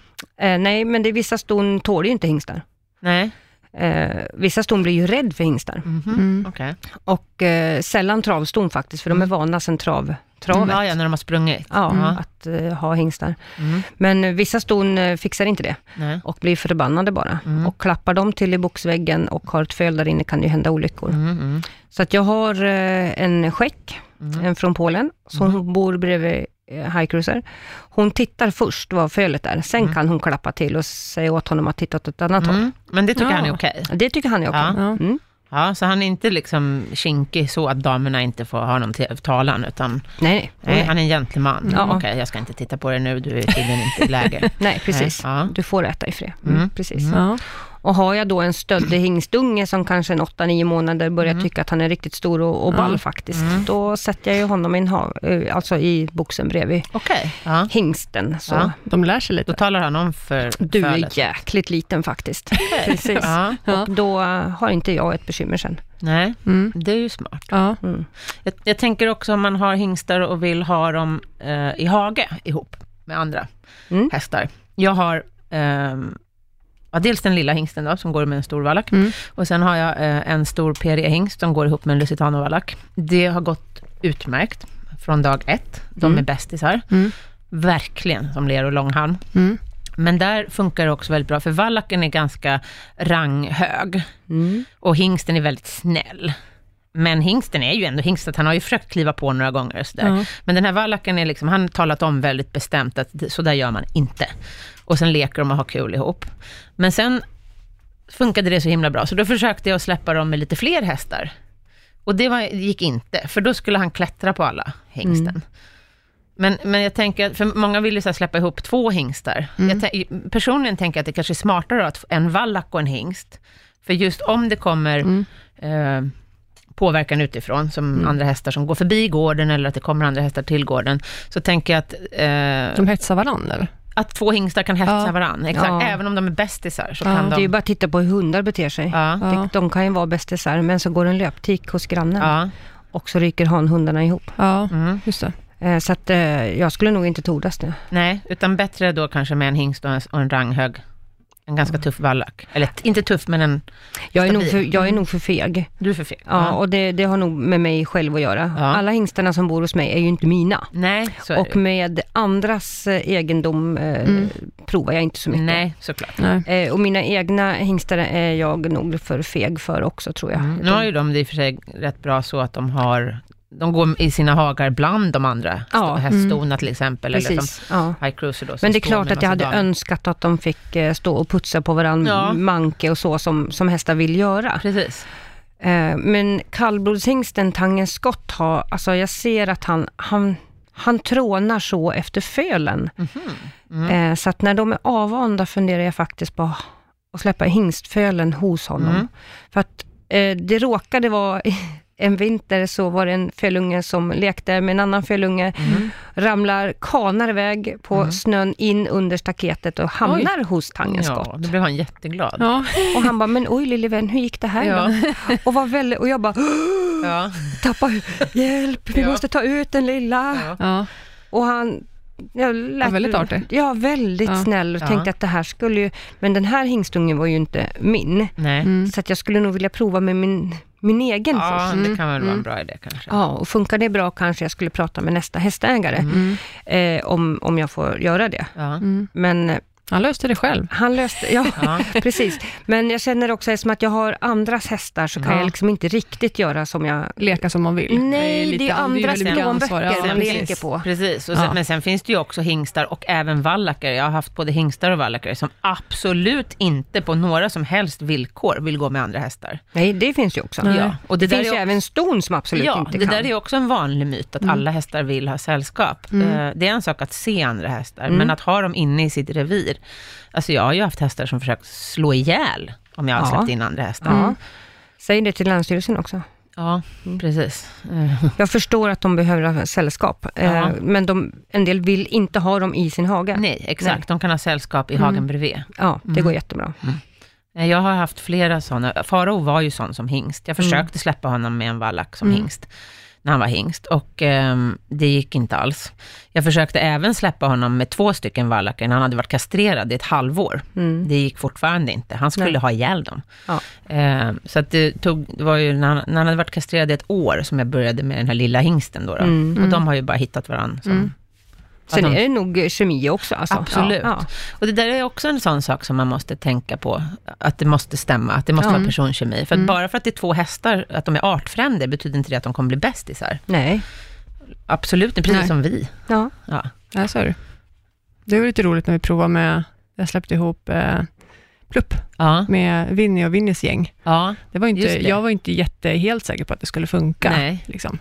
Eh, nej, men det är vissa ston tål ju inte hingstar. Nej? Eh, vissa ston blir ju rädd för hingstar. Mhm. Mm. Okej. Och eh, sällan travston faktiskt, för de är vana sedan trav, travet. Ja, ja, när de har sprungit. Ja, Mm. att eh, ha hingstar. Mm. Men eh, vissa ston eh, fixar inte det Nej. och blir förbannade bara. Mm. Och klappar de till i boxväggen och har ett föl där inne kan det ju hända olyckor. Mm, mm. Så att jag har eh, en skäck, Mm. en från Polen, som bor bredvid High Cruiser. Hon tittar först vad fölet är, sen Mm. kan hon klappa till och säga åt honom att titta åt ett annat håll. Mm. Men det tycker Ja. han är okej? Det tycker han är okej. Ja. Ja. Mm. Ja, så han är inte liksom kinkig så att damerna inte får ha någon talan, utan Nej, nej. han är en gentleman. Ja. Okej, jag ska inte titta på det nu, du är tydligen inte i läge. *laughs* nej precis. Ja. Du får äta i fred. Mm, Mm. Precis. Mm. Ja. Och har jag då en stöddig *clears throat* hingstunge som kanske en 8-9 månader börjar Mm. tycka att han är riktigt stor och, och ball Ja. faktiskt, Mm. då sätter jag ju honom i, en eh, alltså i boxen bredvid Okej, ja. hingsten. Så Ja. De lär sig Då lite. talar han om för du fölet. är jäkligt liten faktiskt. *laughs* Precis. Ja. Och då eh, har inte jag ett bekymmer sen. nej, Mm. det är ju smart. Ja. Mm. Jag, jag tänker också om man har hingstar och vill ha dem eh, i hage ihop med andra Mm. hästar. Jag har ehm, ja, dels den lilla hingsten då, som går med en stor vallack. Mm. Och sen har jag eh, en stor PRE-hingst som går ihop med en lusitano-vallack. Det har gått utmärkt från dag ett. De Mm. är bästisar. Mm. Verkligen som ler och långhalm. Mm. Men där funkar det också väldigt bra, för vallacken är ganska ranghög. Mm. Och hingsten är väldigt snäll. Men hingsten är ju ändå hingstet, han har ju försökt kliva på några gånger och sådär. Ja. Men den här vallacken är liksom, han har talat om väldigt bestämt att så där gör man inte. Och sen leker de och har kul ihop. Men sen funkade det så himla bra, så då försökte jag släppa dem med lite fler hästar. Och det var, gick inte, för då skulle han klättra på alla hingsten. Mm. Men, men jag tänker, för många vill ju så släppa ihop två hingstar. Mm. Jag tän- personligen tänker jag att det kanske är smartare att en vallack och en hingst. För just om det kommer Mm. eh, påverkan utifrån, som Mm. andra hästar som går förbi gården, eller att det kommer andra hästar till gården, så tänker jag att, eh, De hetsar varandra? Att två hingstar kan hetsa Ja. varandra. Exakt, Ja. även om de är bästisar så Ja, kan Det är ju de... bara att titta på hur hundar beter sig. Ja. De, de kan ju vara bästisar, men så går en löptik hos grannen ja. och så ryker hanhundarna ihop. Ja, Mm. just det. Eh, Så att eh, jag skulle nog inte tordas det. Nej, utan bättre då kanske med en hingst och en, och en ranghög En ganska tuff vallack. Eller inte tuff, men en... Jag är, nog för, jag är nog för feg. Du är för fel. Ja, och det, det har nog med mig själv att göra. Ja. Alla hingstarna som bor hos mig är ju inte mina. Nej, så är Och det. med andras eh, egendom eh, Mm. provar jag inte så mycket. Nej, såklart. Nej. Eh, och mina egna hingstar är jag nog för feg för också tror jag. Mm. Nu har ju de det i och för sig rätt bra så att de har, de går i sina hagar bland de andra, Ja. häststona till exempel, eller som Precis. Ja. High Cruiser då. Men det är klart att jag hade damer. önskat att de fick eh, stå och putsa på varandra, Ja. manke och så som, som hästar vill göra. Precis. Eh, men kallblodshingsten Tangen Scott har, alltså jag ser att han, han, han trånar så efter fölen. Mm. Eh, så att när de är avvanda funderar jag faktiskt på att släppa hingstfölen hos honom. Mm. För att det råkade vara en vinter så var det en fölunge som lekte med en annan fölunge, Mm. ramlar, kanar iväg på snön in under staketet och hamnar hos Tangen Ja, Scott. då blev han jätteglad. Ja. Och han bara, men oj lille vän, hur gick det här Ja. då? Och, var väldigt, och jag bara, *gasps* Ja. tappa, hjälp, vi Ja. måste ta ut den lilla. Ja. Ja. Och han... Jag lät, Ja, väldigt artig. Ja, väldigt Ja. snäll och Ja. tänkte att det här skulle ju... Men den här hingstungen var ju inte min. Nej. Mm. Så att jag skulle nog vilja prova med min, min egen Ja, först. det kan väl vara en Mm. bra idé kanske. Ja, och funkar det bra kanske jag skulle prata med nästa hästägare, Mm. eh, om, om jag får göra det. Men Han löste det själv. han löste... Ja, *laughs* Ja. precis. Men jag känner också, eftersom att jag har andras hästar, så kan Ja. jag liksom inte riktigt göra som jag... Leka som man vill. Nej, det är andras väldigt mycket plånböcker. Ja, man leker på. Precis, sen, Ja. men sen finns det ju också hingstar och även vallackar. Jag har haft både hingstar och vallackar som absolut inte på några som helst villkor vill gå med andra hästar. Nej, det finns ju också. Ja, och Det, det, där finns är ju också- även ston som absolut ja, inte det kan. där är också en vanlig myt, att Mm. alla hästar vill ha sällskap. Mm. Eh, Det är en sak att se andra hästar, Mm. men att ha dem inne i sitt revir. Alltså jag har ju haft hästar som försökt slå ihjäl om jag har Ja. släppt in andra hästar. Ja. Säg det till Länsstyrelsen också. Ja, Mm. precis. *laughs* Jag förstår att de behöver ha sällskap, eh, Ja. men de, en del vill inte ha dem i sin hage. Nej, exakt. Nej. De kan ha sällskap i Mm. hagen bredvid. Ja, det Mm. går jättebra. Eh, Jag har haft flera sådana. Farao var ju sån som hingst. Jag försökte släppa honom med en vallack som Mm. hingst, när han var hingst. Och ehm, det gick inte alls. Jag försökte även släppa honom med två stycken vallackar, när han hade varit kastrerad i ett halvår. Mm. Det gick fortfarande inte. Han skulle Nej. ha ihjäl dem. Ja. Ehm, så att det, tog, det var ju när han, när han hade varit kastrerad i ett år, som jag började med den här lilla hingsten då. då. Mm. Och de har ju bara hittat varandra. Som, Mm. Sen de- är det nog kemi också. Alltså. Absolut. Ja. Och det där är också en sån sak som man måste tänka på, att det måste stämma, att det måste Ja. vara personkemi. För att Mm. bara för att det är två hästar, att de är artfränder, betyder inte det att de kommer bli bästisar. Nej. Absolut, precis Nej. som vi. Ja. Ja. Ja, så är det. Det var lite roligt när vi provade med, jag släppte ihop eh, Plupp Ja, med Winnie och Winnies gäng. ja, Det var inte. Jag var inte jätte, helt säker på att det skulle funka. nej. Liksom.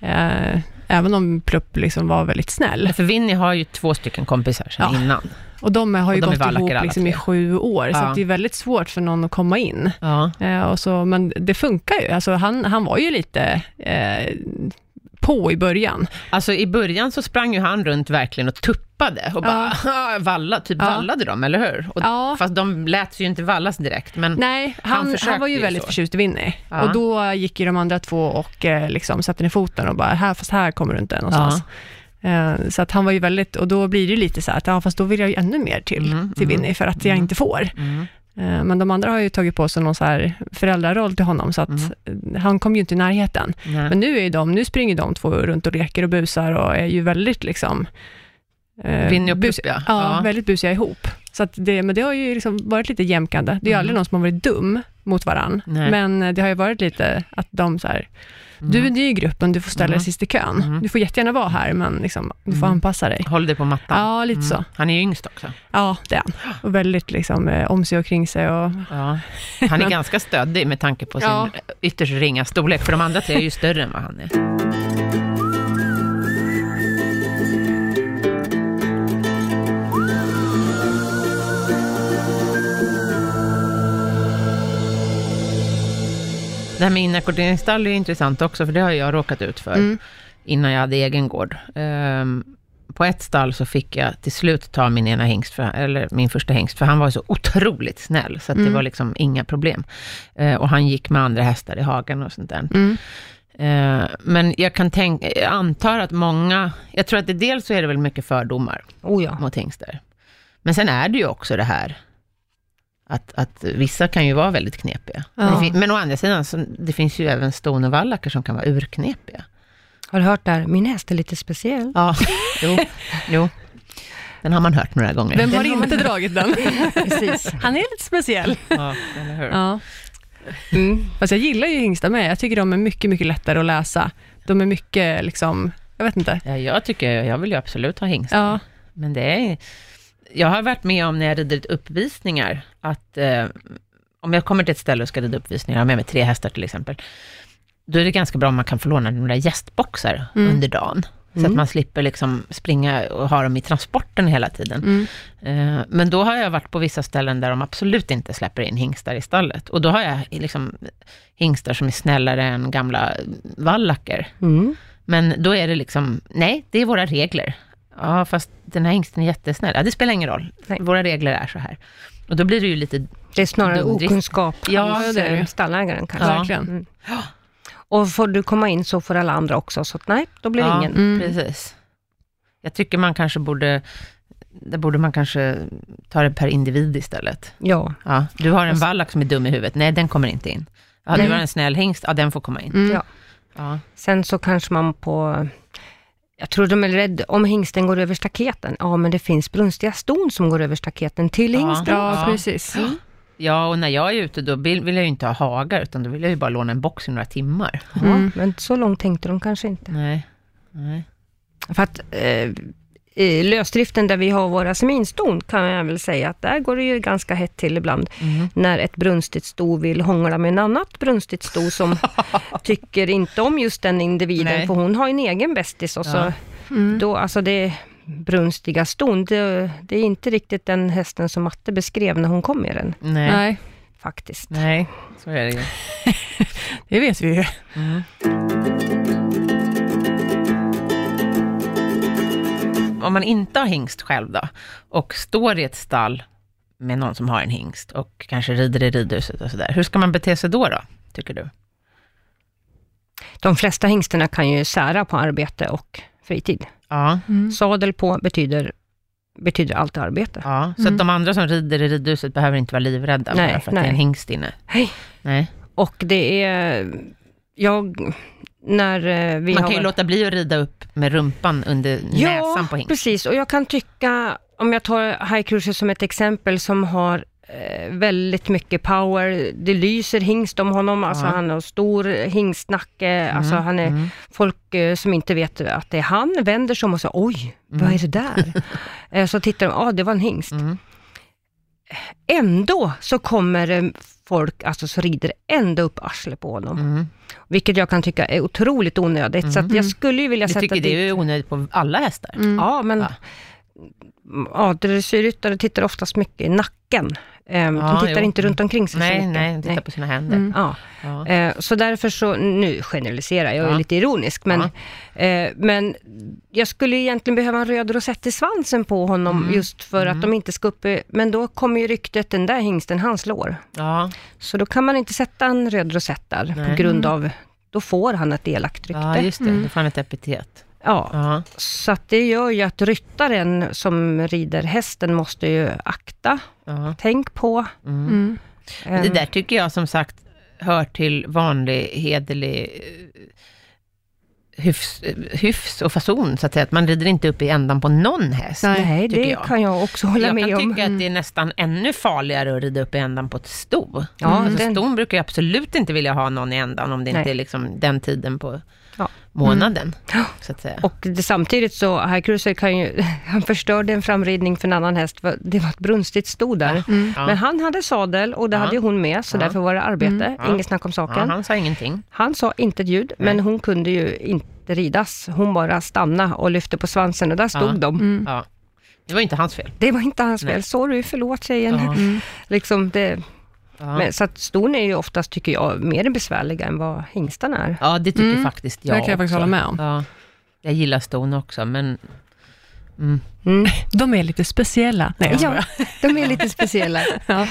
Eh, även om Plupp liksom var väldigt snäll. För Winnie har ju två stycken kompisar sedan Ja. innan. Och de har ju de gått ihop liksom i sju år, så Ja. att det är väldigt svårt för någon att komma in. Ja. Eh, och så, men det funkar ju. Alltså, han, han var ju lite eh, på i början. Alltså i början så sprang ju han runt verkligen och tuppade och bara *laughs* valla, typ Ja. vallade dem, eller hur? Och, Ja. Fast de lät ju inte vallas direkt, men Nej, Han han, han, var ju ju väldigt så. förtjust i Winnie. Ja. Och då gick ju de andra två och eh, liksom satte ner foten och bara, här, fast här kommer du inte någonstans. Eh, så att han var ju väldigt, och då blir det lite så här att, ja fast då vill jag ju ännu mer till, Mm, till mm, Winnie, för att jag mm. inte får. mm, men de andra har ju tagit på sig någon så här föräldraroll till honom, så att eh, han kom ju inte i närheten. nej. Men nu, är de, nu springer de två runt och leker och busar och är ju väldigt liksom... eh, Winnie och bus- Plupp, ja. Ja, Ja. väldigt busiga ihop. Så att det, men det har ju liksom varit lite jämkande. Det är ju Mm. aldrig någon som har varit dum mot varann, Nej. men eh, det har ju varit lite att de så här, du är ny i gruppen, du får ställa dig Mm. sist i kön. Mm. Du får jättegärna vara här, men liksom, du får Mm. anpassa dig. Håll dig på mattan. Ja, lite så. Mm. Han är ju yngst också. Ja, det är han. *gasps* Och väldigt liksom, eh, om sig och kring sig. Och, Ja. Han är *laughs* ganska stöddig med tanke på sin Ja. ytterst ringa storlek, för de andra tre är ju större än vad han är. Det här med inackorderingsstall är intressant också, för det har jag råkat ut för mm. innan jag hade egen gård. Ehm, på ett stall så fick jag till slut ta min ena hingst, för, eller min första hingst, för han var så otroligt snäll, så att det Mm. var liksom inga problem. Eh, och han gick med andra hästar i hagen och sånt där. Mm. Eh, men jag kan tänka, jag antar att många, jag tror att det dels så är det väl mycket fördomar Oh ja. mot hingstar. Men sen är det ju också det här, Att, att vissa kan ju vara väldigt knepiga. Ja. Men, men å andra sidan, så, det finns ju även ston och vallacker som kan vara urknepiga. Har du hört där, min häst är lite speciell. Ja, jo, jo. Den har man hört några gånger. Vem har inte dragit den? *laughs* Precis. Han är lite speciell. Ja, eller hur? Ja. Mm. Fast jag gillar ju hingstar med. Jag tycker de är mycket, mycket lättare att läsa. De är mycket, liksom, jag vet inte. Ja, jag tycker, jag vill ju absolut ha hingstar. Ja, Men det är... Jag har varit med om när jag rider uppvisningar, att eh, om jag kommer till ett ställe och ska rida uppvisningar, jag har med mig tre hästar till exempel, då är det ganska bra om man kan få låna några gästboxar Mm. under dagen. Så att man slipper liksom springa och ha dem i transporten hela tiden. mm. Eh, Men då har jag varit på vissa ställen där de absolut inte släpper in hingstar i stallet. Och då har jag liksom hingstar som är snällare än gamla vallacker. Mm. Men då är det liksom, nej, det är våra regler. Ja, fast den här hingsten är jättesnäll. Ja, det spelar ingen roll. Nej. Våra regler är så här. Och då blir det ju lite, Det är snarare Dumdrift. okunskap Ja, hos det är det. eh, stallägaren kanske. Ja. verkligen. Mm. Och får du komma in så får alla andra också, så att nej, då blir det ja, ingen. Mm. precis. Jag tycker man kanske borde, där borde man kanske ta det per individ istället. Ja, Ja, du har en vallack som är dum i huvudet, nej den kommer inte in. Ja, du har en snäll hingst, ja den får komma in. Mm. Ja. Ja. sen så kanske man på jag tror de är rädda om hingsten går över staketen. Ja, men det finns brunstiga ston som går över staketen till Ja. hingsten. Ja, Ja. precis. ja, och när jag är ute då vill, jag ju inte ha hagar, utan då vill jag ju bara låna en box i några timmar. Ja, Mm. men så långt tänkte de kanske inte. Nej, nej. För att eh, i lösdriften där vi har våra seminston kan jag väl säga att där går det ju ganska hett till ibland. Mm. När ett brunstigt sto vill hångla med en annat brunstigt sto som *laughs* tycker inte om just den individen, Nej. för hon har en egen bästis och så Ja. Mm. då, alltså det brunstiga ston, det, det är inte riktigt den hästen som Matte beskrev när hon kom med den, Nej. nej. Nej, faktiskt. så är det ju. *laughs* det vet vi ju. Mm. Om man inte har hingst själv då, och står i ett stall med någon som har en hingst och kanske rider i ridhuset och sådär, hur ska man bete sig då, då tycker du? De flesta hingstarna kan ju sära på arbete och fritid. Ja, Mm. Sadel på betyder, betyder alltid arbete. ja. så Mm. att de andra som rider i ridhuset behöver inte vara livrädda Nej, bara för att nej. det är en hingst inne? Hej. Nej. Och det är, jag, när eh, vi Man har... kan ju låta bli att rida upp med rumpan under näsan på hingsten. precis. Och jag kan tycka, om jag tar Cruiser som ett exempel, som har eh, väldigt mycket power. Det lyser hingst om honom, alltså Ja. han har stor hingstnacke, alltså han är, mm. folk eh, som inte vet att det är han, vänder sig om och säger oj, vad är det där? *laughs* Så tittar de, ja ah, det var en hingst. Mm. Ändå så kommer folk, alltså så rider ända upp arslet på honom. Mm. Vilket jag kan tycka är otroligt onödigt. Så att jag skulle ju vilja Du sätta tycker dit... det är onödigt på alla hästar? Mm. Ja, men Ja. ja, dressyrryttare tittar oftast mycket i nacken. Ehm, Ja, de tittar jo. inte runt omkring sig så Nej, mycket. nej, titta på sina händer. Mm. Ja. Ja. Eh, så därför så, nu generaliserar jag, jag är lite ironisk, men, eh, men jag skulle egentligen behöva en röd rosett i svansen på honom, Mm. just för Mm. att de inte ska upp, men då kommer ju ryktet, den där hingsten, han slår. Ja, Så då kan man inte sätta en röd rosett där, Nej. på grund av, då får han ett elakt rykte. ja, just det. Mm. Då får han ett epitet. Ja, Ja. så att det gör ju att ryttaren som rider hästen måste ju akta, Ja. tänk på. Mm. Mm. Men Det Ehm, där tycker jag som sagt hör till vanlig hederlig eh, hyfs, eh, hyfs och fason, så att säga. Att man rider inte upp i ändan på någon häst. Nej, det jag. kan jag också hålla jag med kan om. tycka att det är nästan ännu farligare att rida upp i ändan på ett sto. Ja, alltså, den- Ston brukar jag absolut inte vilja ha någon i ändan, om det Nej. inte är liksom den tiden på. Månaden, Ja. så att säga. Och det, samtidigt så, High Cruiser kan ju, *laughs* han förstörde en framridning för en annan häst, det var ett brunstigt sto där. Mm. Men han hade sadel och det hade hon med, så därför var det arbete, Mm. Inget snack om saken. han sa ingenting. Han sa inte ett ljud, men hon kunde ju inte ridas. Hon bara stanna och lyfte på svansen och där stod de. Mm. Ja. Det var inte hans fel. Det var inte hans Nej. fel. Sorry, förlåt tjejen. Mm. *laughs* Liksom det, Ja. men, så att ston är ju oftast, tycker jag, mer besvärliga än vad hingstarna är. Ja, det tycker Mm. faktiskt jag Det kan jag faktiskt också. hålla med om. Ja. Jag gillar ston också, men... Mm. Mm. *laughs* De är lite speciella. Nej, Ja, de är lite speciella. *laughs* Ja.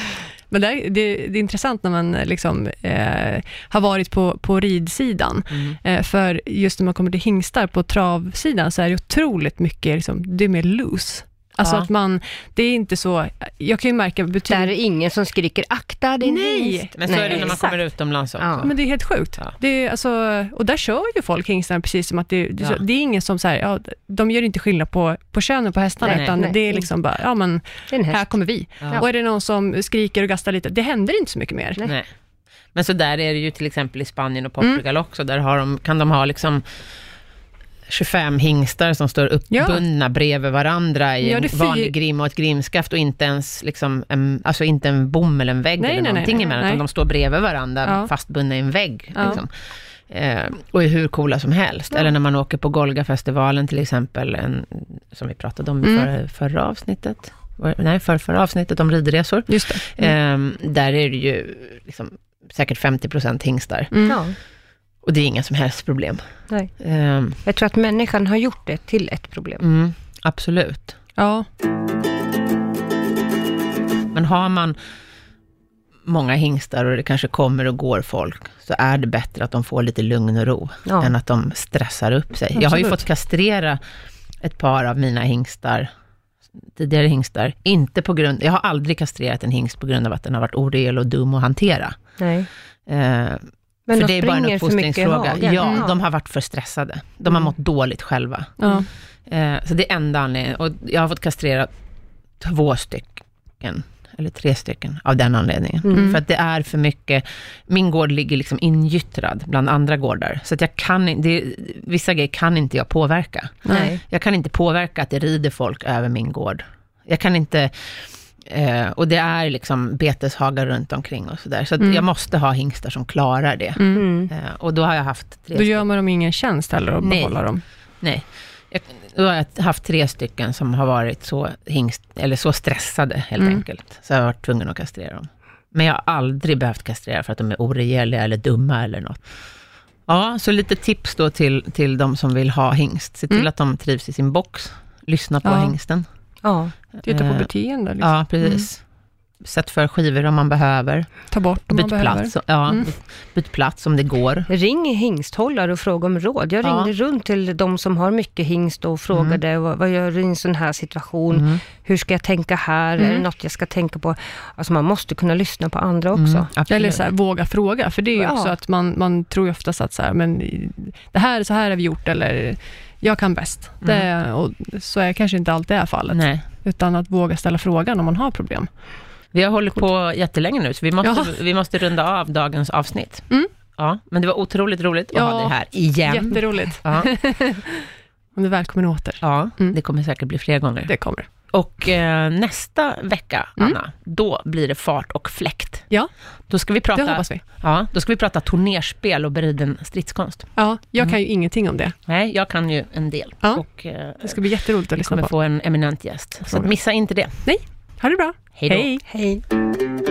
Men det, är- det, det är intressant när man liksom, eh, har varit på, på ridsidan. Mm. Eh, för just när man kommer till hingstar på travsidan så är det otroligt mycket, liksom, det är mer loose. Alltså Ja. att man, det är inte så, jag kan ju märka betyg, Där är ingen som skriker akta din Nej. hingst. Men så är det när man exakt. kommer utomlands också. Ja. men det är helt sjukt. Ja. Det är, alltså, och där kör ju folk hingstarna precis som att det, det, Ja. det är ingen som så här, ja, de gör inte skillnad på, på könen på hästarna, Nej, utan nej. det är liksom bara, ja men här kommer vi. Ja. Och är det någon som skriker och gastar lite, det händer inte så mycket mer. Nej. Nej. Men så där är det ju till exempel i Spanien och Mm. Portugal också. Där har de, kan de ha liksom 25 hingstar som står uppbundna bredvid varandra i Ja, en vanlig grim och ett grimskaft och inte ens liksom en, alltså inte en bom eller en vägg Nej, eller nej, någonting nej, emellan, utan de står bredvid varandra Ja. fastbundna i en vägg. Ja. Liksom. Eh, och är hur coola som helst. Ja. Eller när man åker på Golgafestivalen till exempel, en, som vi pratade om i Mm. förra, förra avsnittet. Nej, för, förra avsnittet om ridresor. Just det. Mm. Eh, där är det ju liksom, säkert 50% hingstar. Mm. Och det är inga som helst problem. nej. Ehm, Jag tror att människan har gjort det till ett problem. mm, absolut. Ja, Men har man många hingstar och det kanske kommer och går folk, så är det bättre att de får lite lugn och ro, Ja. än att de stressar upp sig. Jag har ju Absolut. fått kastrera ett par av mina hingstar, tidigare hingstar, inte på grund, jag har aldrig kastrerat en hingst på grund av att den har varit orel och dum att hantera. Nej. Eh, Men för de det är bara en uppfostringsfråga. Ja, Mm. de har varit för stressade. De har Mm. mått dåligt själva. ja. Eh, så det är enda anledningen. Och jag har fått kastrera två stycken, eller tre stycken, av den anledningen. Mm. För att det är för mycket, min gård ligger liksom ingyttrad bland andra gårdar. Så att jag kan det- vissa grejer kan inte jag påverka. Nej. Jag kan inte påverka att det rider folk över min gård. Jag kan inte, eh, och det är liksom beteshagar runt omkring och sådär. Så att Mm. jag måste ha hingstar som klarar det. Mm. Eh, och då har jag haft tre Då gör man dem ingen tjänst heller att Nej. behålla dem. Nej. Jag, då har jag haft tre stycken som har varit så, hingst, eller så stressade helt Mm. enkelt. Så jag har varit tvungen att kastrera dem. Men jag har aldrig behövt kastrera för att de är oregeliga eller dumma eller något. Ja, så lite tips då till, till de som vill ha hingst. Se till Mm. att de trivs i sin box. Lyssna på Ja. hingsten. Ja. Titta på Eh, beteende. Liksom. Ja, precis. Sätt för skivor om man behöver. Ta bort om man Byt behöver. plats, ja, Mm. byt, byt plats om det går. Ring hingsthållare och fråga om råd. Jag Ja. ringde runt till de som har mycket hingst och frågade vad, vad gör du i en sån här situation? Mm. Hur ska jag tänka här? Är det Mm. något jag ska tänka på? Alltså man måste kunna lyssna på andra också. Mm, absolut. Eller så här, våga fråga, för det är ju Ja. också att man, man tror ju oftast att så här, men det här, så här har vi gjort, eller jag kan bäst. Det, och så är kanske inte alltid är fallet, Nej. utan att våga ställa frågan om man har problem. Vi har hållit på jättelänge nu, så vi måste, Ja. vi måste runda av dagens avsnitt. Mm. Ja, men det var otroligt roligt att Ja. ha dig här igen. Jätteroligt. Ja, *laughs* Om du är välkommen åter. ja Mm. det kommer säkert bli fler gånger. Det kommer. Och eh, nästa vecka, Mm. Anna, då blir det fart och fläkt. Ja, Då ska vi prata, det hoppas vi. ja, då ska vi prata turnerspel och beriden stridskonst. Ja, jag kan ju ingenting om det. Nej, jag kan ju en del. Ja. Och eh, Det ska bli jätteroligt att vi lyssna kommer på. få en eminent gäst. Så missa inte det. Ha det bra. Hej då. Hej. Hej.